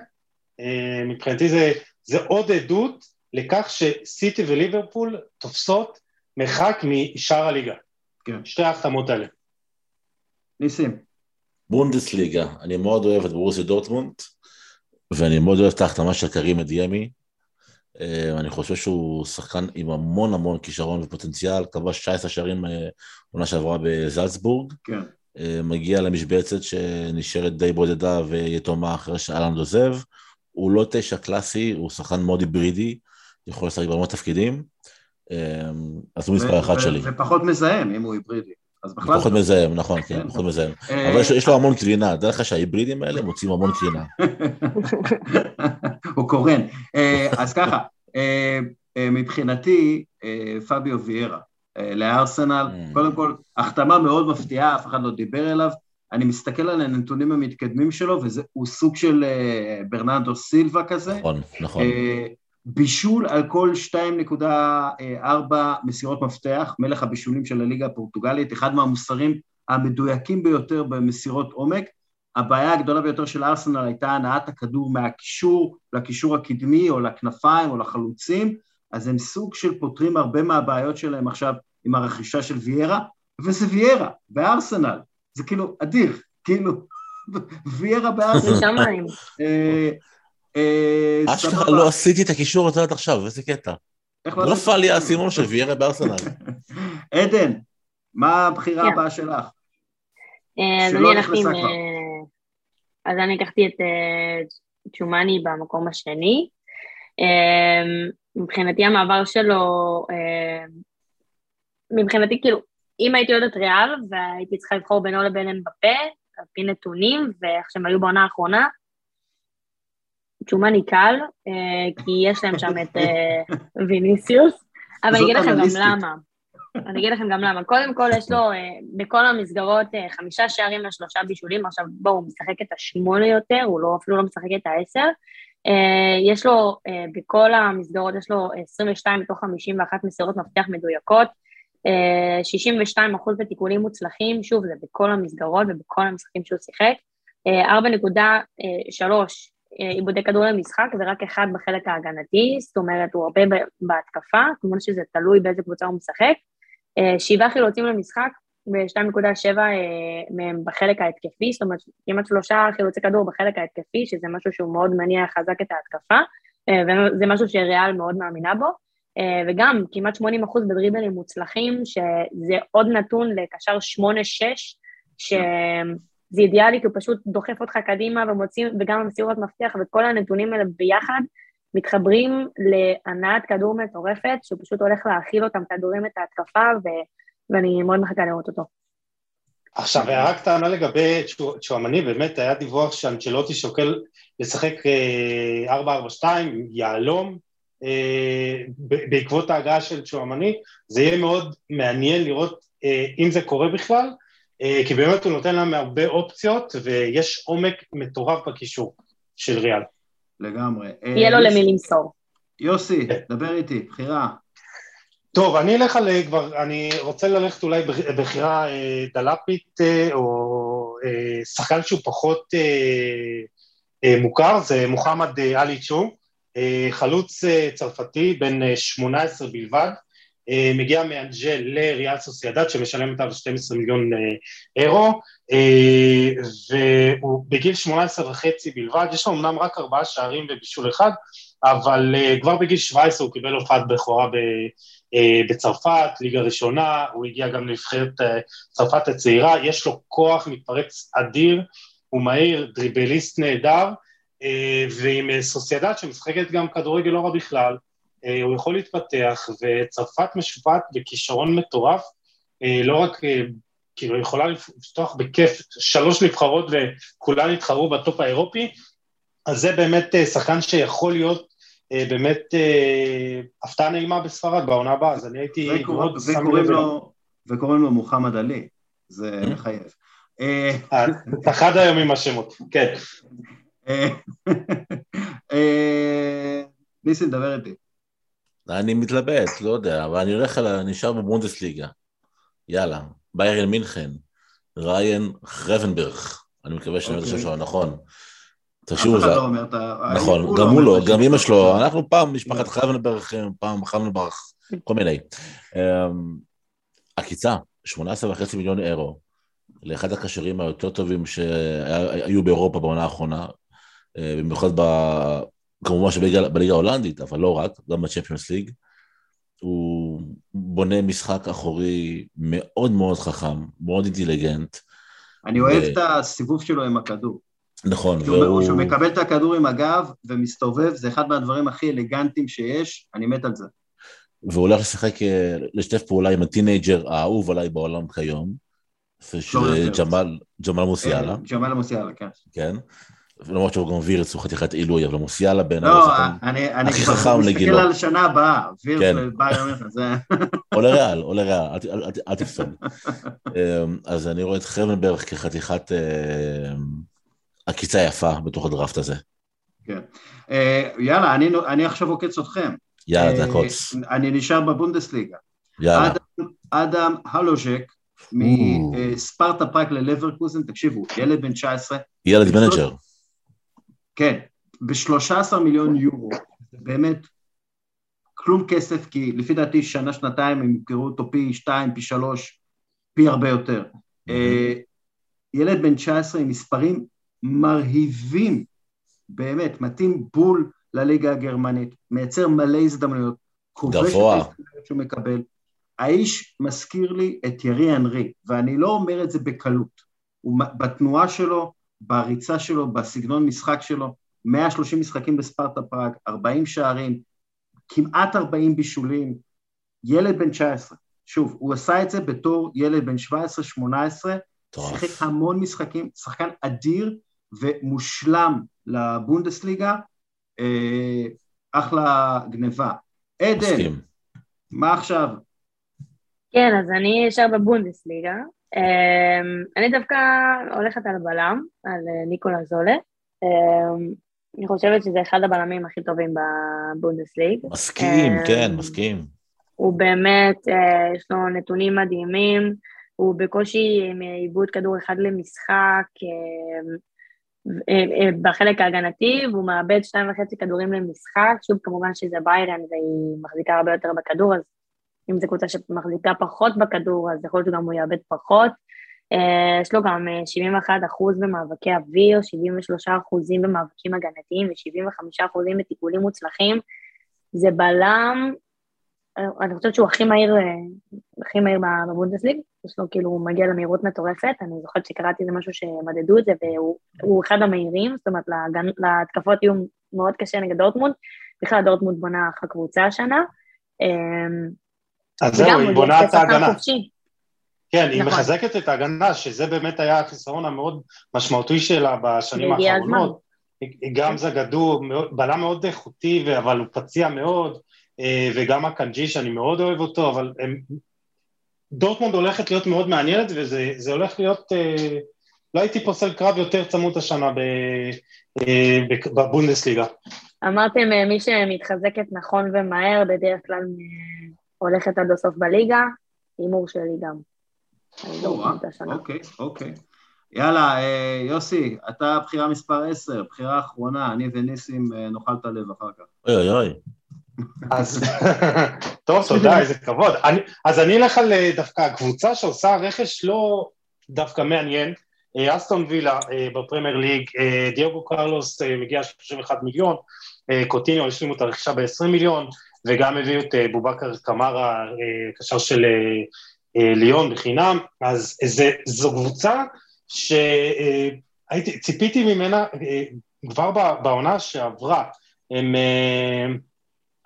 אה, מבחינתי זה, זה עוד עדות לכך שסיטי וליברפול תופסות מרחק משאר הליגה. כן. שתי ההחתמות האלה. ניסים. בונדסליגה, אני מאוד אוהב את ברוסי דורטמונד, ואני מאוד אוהב את ההחתמה של קרים אדיאמי. אה, אני חושב שהוא שחקן עם המון המון כישרון ופוטנציאל, כבש 19 שערים אה, עונה שעברה בזלצבורג. כן. אה, מגיע למשבצת שנשארת די בודדה ויתומה אחרי שאלנד עוזב. הוא לא תשע קלאסי, הוא שחקן מאוד היברידי, יכול לשחק בהרבה תפקידים. אמ, אז הוא מספר אחת שלי. ופחות מזהם אם הוא היברידי. אז בכלל... פחות מזהם, נכון, כן, כן, פחות מזהם. אה, אבל יש לו המון קרינה, דרך אגב שההיברידים האלה מוצאים המון קרינה. הוא קורן. אה, אז ככה, אה, מבחינתי, פביו ויארה לארסנל, mm. קודם כל, החתמה מאוד מפתיעה, אף אחד לא דיבר אליו, אני מסתכל על הנתונים המתקדמים שלו, והוא סוג של אה, ברננדו סילבה כזה. נכון, נכון. אה, בישול על כל 2.4 מסירות מפתח, מלך הבישולים של הליגה הפורטוגלית, אחד מהמוסרים המדויקים ביותר במסירות עומק. הבעיה הגדולה ביותר של ארסנל הייתה הנעת הכדור מהקישור לקישור הקדמי או לכנפיים או לחלוצים, אז הם סוג של פותרים הרבה מהבעיות שלהם עכשיו עם הרכישה של ויירה, וזה ויירה, בארסנל, זה כאילו אדיר, כאילו, ויירה בארסנל. אה, אה, אשכרה לא עשיתי את הקישור הזה עד עכשיו, איזה קטע. לא, נפל לי האסימון של ויירה בארסנל. עדן, מה הבחירה כן. הבאה שלך? אה, אז אני הלכתי עם... אז אני לקחתי את צ'ומאני במקום השני. מבחינתי המעבר שלו, מבחינתי כאילו, אם הייתי יודעת ריאל והייתי צריכה לבחור בינו לבין אמבפה, על פי נתונים ואיך שהם היו בעונה האחרונה, צ'ומני קל, אה, כי יש להם שם את אה, ויניסיוס, אבל אני אגיד לכם גם למה. אני אגיד לכם גם למה. קודם כל, יש לו אה, בכל המסגרות חמישה שערים לשלושה בישולים, עכשיו בואו, הוא משחק את השמונה יותר, הוא לא, אפילו לא משחק את העשר. יש לו, בכל המסגרות, יש לו 22 מתוך 51 מסירות מפתח מדויקות, 62 אחוז בתיקונים מוצלחים, שוב, זה בכל המסגרות ובכל המשחקים שהוא שיחק, 4.3 עיבודי כדור למשחק ורק אחד בחלק ההגנתי, זאת אומרת הוא הרבה בהתקפה, כמובן שזה תלוי באיזה קבוצה הוא משחק. אה, שבעה חילוצים למשחק ו-2.7 אה, מהם בחלק ההתקפי, זאת אומרת כמעט שלושה חילוצי כדור בחלק ההתקפי, שזה משהו שהוא מאוד מניע חזק את ההתקפה, אה, וזה משהו שריאל מאוד מאמינה בו. וגם כמעט 80 אחוז בדריבלים מוצלחים, שזה עוד נתון לקשר 8-6, זה אידיאלי, כי הוא פשוט דוחף אותך קדימה ומוציא, וגם המסירות מפתח, וכל הנתונים האלה ביחד מתחברים להנעת כדור מטורפת, שהוא פשוט הולך להאכיל אותם כדורים את ההתקפה, ו... ואני מאוד מחכה לראות אותו. עכשיו, הערה קטנה לגבי צ'ואמני, באמת היה דיווח שאנצ'לוטי שוקל לשחק 4-4-2 אה, עם יהלום, אה, בעקבות ההגעה של צ'ואמני, זה יהיה מאוד מעניין לראות אה, אם זה קורה בכלל, אה, כי באמת הוא נותן להם הרבה אופציות, ויש עומק מטורף בקישור של ריאל. לגמרי. יהיה לו למי למסור. יוסי, כן. דבר איתי, בחירה. טוב, אני אלך על כבר, אני רוצה ללכת אולי בחירה אה, דלפית, אה, או שחקן שהוא פחות מוכר, זה מוחמד עלי צ'ו, חלוץ צרפתי, בן 18 בלבד, אה, מגיע מאנג'ל לריאל סוסיידד שמשלם עליו 12 מיליון אה, אירו. אה, והוא בגיל 18 וחצי בלבד, יש לו אמנם רק ארבעה שערים ובישול אחד אבל כבר בגיל 17 הוא קיבל הופעת בכורה בצרפת, ליגה ראשונה, הוא הגיע גם לנבחרת צרפת הצעירה, יש לו כוח מתפרץ אדיר, הוא מהיר, דריבליסט נהדר ועם סוסיידד שמשחקת גם כדורגל לא רע בכלל אה, הוא יכול להתפתח, וצרפת משופעת בכישרון מטורף, אה, לא רק, אה, כאילו, יכולה לפתוח בכיף שלוש נבחרות וכולן יתחרו בטופ האירופי, אז זה באמת שחקן שיכול להיות באמת הפתעה נעימה בספרד בעונה הבאה, אז אני הייתי מאוד שם לב. וקוראים לו מוחמד עלי, זה מחייב. אחד היום עם השמות, כן. ניסים, דבר איתי. אני מתלבט, לא יודע, אבל אני הולך על, נשאר בבונדסליגה. יאללה, ביירן מינכן, ריין חרבנברג, אני מקווה שאני אומר את השם נכון. תקשיבו, זה... לא נכון, גם הוא לא, גם אמא שלו, אנחנו פעם משפחת חרבנברג, פעם חרבנברג, כל מיני. אמ, עקיצה, 18.5 מיליון אירו, לאחד הקשרים היותר טובים שהיו באירופה בעונה האחרונה, אה, במיוחד כמובן שבליגה ההולנדית, אבל לא רק, גם בצ'מפיונס ליג. הוא בונה משחק אחורי מאוד מאוד חכם, מאוד אינטליגנט. אני אוהב ו... את הסיבוב שלו עם הכדור. נכון, והוא... כשהוא מקבל את הכדור עם הגב ומסתובב, זה אחד מהדברים הכי אלגנטיים שיש, אני מת על זה. והוא הולך לשחק, אה, לשתף פעולה עם הטינג'ר האהוב עליי בעולם כיום, ג'מאל, ג'מאל מוסיאלה. ג'מאל מוסיאלה, כן. כן. למרות שהוא גם וירץ הוא חתיכת עילוי, אבל מוסיאלה בעיניי לא, אני כבר מסתכל על שנה הבאה, וירץ כן. וביירן, זה... או לריאל, או לריאל, אל תפסול. אמ, אז אני רואה את חרנברג כחתיכת אמ, עקיצה יפה בתוך הדראפט הזה. כן. אה, יאללה, אני עכשיו עוקץ אתכם. יאללה, תעקוץ. אה, אני נשאר בבונדסליגה. יאללה. אדם הלוז'ק מספרטה פרק ללברקוזן, תקשיבו, ילד בן 19. ילד מנג'ר. כן, ב-13 מיליון יורו, באמת כלום כסף, כי לפי דעתי שנה, שנתיים הם ימכרו אותו פי שתיים, פי שלוש, פי הרבה יותר. אה, ילד בן 19 עם מספרים מרהיבים, באמת, מתאים בול לליגה הגרמנית, מייצר מלא הזדמנויות, כובש את ההזדמנויות שהוא מקבל. האיש מזכיר לי את תיירי הנרי, ואני לא אומר את זה בקלות. הוא בתנועה שלו, בריצה שלו, בסגנון משחק שלו, 130 משחקים בספרטה פראג, 40 שערים, כמעט 40 בישולים, ילד בן 19. שוב, הוא עשה את זה בתור ילד בן 17-18, שיחק המון משחקים, שחקן אדיר ומושלם לבונדסליגה, אה, אחלה גניבה. עדן. מה עכשיו? כן, אז אני אשאר בבונדסליגה. אמ, אני דווקא הולכת על בלם, על אה, ניקולה זולה. אמ, אני חושבת שזה אחד הבלמים הכי טובים בבונדסליג. מסכים, אמ, כן, מסכים. הוא באמת, אה, יש לו נתונים מדהימים, הוא בקושי עם עיבוד כדור אחד למשחק אה, בחלק ההגנתי, והוא מאבד שתיים וחצי כדורים למשחק, שוב כמובן שזה ביירן והיא מחזיקה הרבה יותר בכדור, אז אם זו קבוצה שמחזיקה פחות בכדור, אז יכול להיות שגם הוא יאבד פחות. Uh, יש לו גם 71 אה, אחוז במאבקי אוויר, 73 אחוזים במאבקים הגנתיים ו-75 אחוזים בטיפולים מוצלחים. זה בלם, אה, אני חושבת שהוא הכי מהיר, הכי מהיר בבונדסליג, יש לו כאילו, הוא מגיע למהירות מטורפת, אני זוכרת שקראתי איזה משהו שמדדו את זה, והוא אחד המהירים, זאת אומרת, להתקפות יהיו מאוד קשה נגד דורטמונד, בכלל דורטמונד בונה אחלה קבוצה השנה. אז זהו, היא בונה את ההגנה. כן, היא נכון. מחזקת את ההגנה, שזה באמת היה החיסרון המאוד משמעותי שלה בשנים האחרונות. גם זגדו, בלם מאוד איכותי, אבל הוא פציע מאוד, אה, וגם הקנג'י שאני מאוד אוהב אותו, אבל הם... דורטמונד הולכת להיות מאוד מעניינת, וזה הולך להיות... אה, לא הייתי פוסל קרב יותר צמוד השנה אה, בבונדסליגה. אמרתם מי שמתחזקת נכון ומהר, בדרך כלל הולכת עד הסוף בליגה, הימור שלי גם. אוקיי, אוקיי. יאללה, אה, יוסי, אתה בחירה מספר 10, בחירה אחרונה, אני וניסים אה, נאכל את הלב אחר כך. אוי אוי אוי. אז טוב, תודה, איזה כבוד. אז אני אלך על אה, דווקא קבוצה שעושה רכש לא דווקא מעניין, אסטון וילה בפרמייר ליג, דיוגו קרלוס מגיע 31 מיליון, קוטיניו השלימו את הרכישה ב-20 מיליון, וגם הביאו את אה, בובקר קמרה, אה, קשר של אה, ליון בחינם, אז זה, זו קבוצה שהייתי, ציפיתי ממנה כבר בעונה שעברה, הם,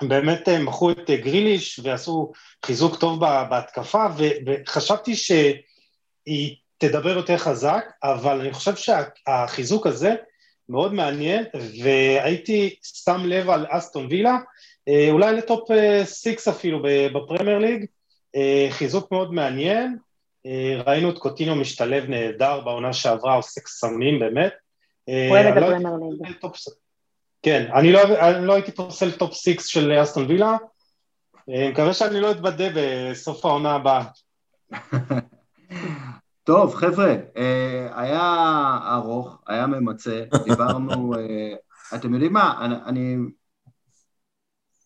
הם באמת מכרו את גריליש ועשו חיזוק טוב בהתקפה, וחשבתי שהיא תדבר יותר חזק, אבל אני חושב שהחיזוק הזה מאוד מעניין, והייתי שם לב על אסטון וילה, אולי לטופ 6 אה, אפילו בפרמייר ליג, אה, חיזוק מאוד מעניין, ראינו את קוטינו משתלב נהדר בעונה שעברה, עושה קסמים באמת. אוהב את לא הפרמייר ליג. כן, אני לא, אני לא הייתי פוסל טופ 6 של אסטון וילה, מקווה שאני לא אתבדה בסוף העונה הבאה. טוב, חבר'ה, היה ארוך, היה ממצה, דיברנו, אתם יודעים מה, אני, אני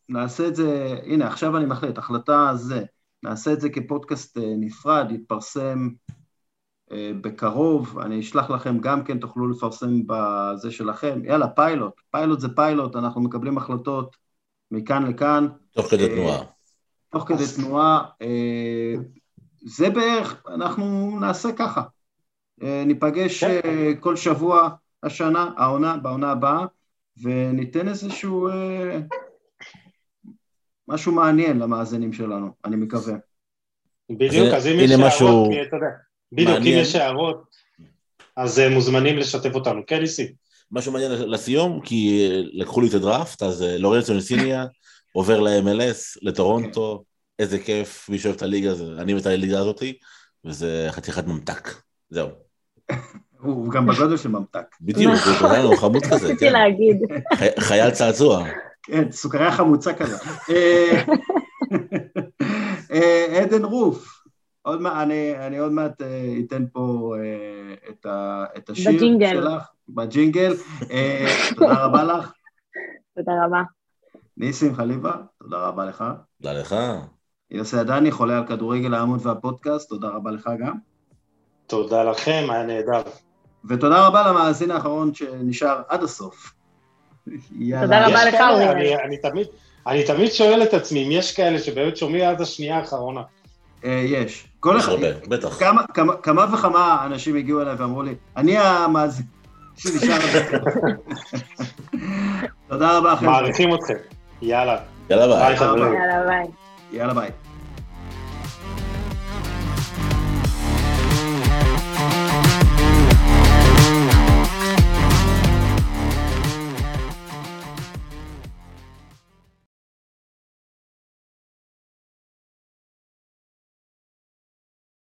נעשה את זה, הנה עכשיו אני מחליט, החלטה זה, נעשה את זה כפודקאסט אה, נפרד, יתפרסם אה, בקרוב, אני אשלח לכם גם כן, תוכלו לפרסם בזה שלכם, יאללה, פיילוט, פיילוט זה פיילוט, אנחנו מקבלים החלטות מכאן לכאן. תוך כדי אה, תנועה. תוך כדי תנועה, זה בערך, אנחנו נעשה ככה, ניפגש כן. כל שבוע השנה, העונה, בעונה הבאה, וניתן איזשהו... משהו מעניין למאזינים שלנו, אני מקווה. בדיוק, אז אם יש הערות, אתה יודע, בדיוק, אם יש הערות, אז אה, מוזמנים לשתף אותנו. כן, ניסי. משהו מעניין לסיום, כי לקחו לי את הדראפט, אז אה, לורנצו נסיניה עובר ל-MLS, לטורונטו, איזה כיף, מי שאוהב את הליגה, אני ואת הליגה הזאתי, וזה חתיכת ממתק, זהו. הוא גם בגודל של ממתק. בדיוק, הוא חמוד כזה, כן. להגיד. חייל צעצוע. כן, סוכריה חמוצה כזה. אה, אה, עדן רוף, עוד מעט, אני, אני עוד מעט אה, אתן פה את, ה, את השיר בג'ינגל. שלך, בג'ינגל. תודה רבה לך. תודה רבה. ניסים חליבה, תודה רבה לך. תודה לך. יוסי עדני, חולה על כדורגל העמוד והפודקאסט, תודה רבה לך גם. תודה לכם, היה נהדר. ותודה רבה למאזין האחרון שנשאר עד הסוף. תודה רבה לך, אורי. אני תמיד שואל את עצמי אם יש כאלה שבאמת שומעים עד השנייה האחרונה. אה, יש. כל אחד, בטח. כמה וכמה אנשים הגיעו אליי ואמרו לי, אני המאזין שנשאר הסוף. תודה רבה, חבר'ה. מעריכים אתכם. יאללה. יאללה ביי. יאללה ביי. יאללה ביי.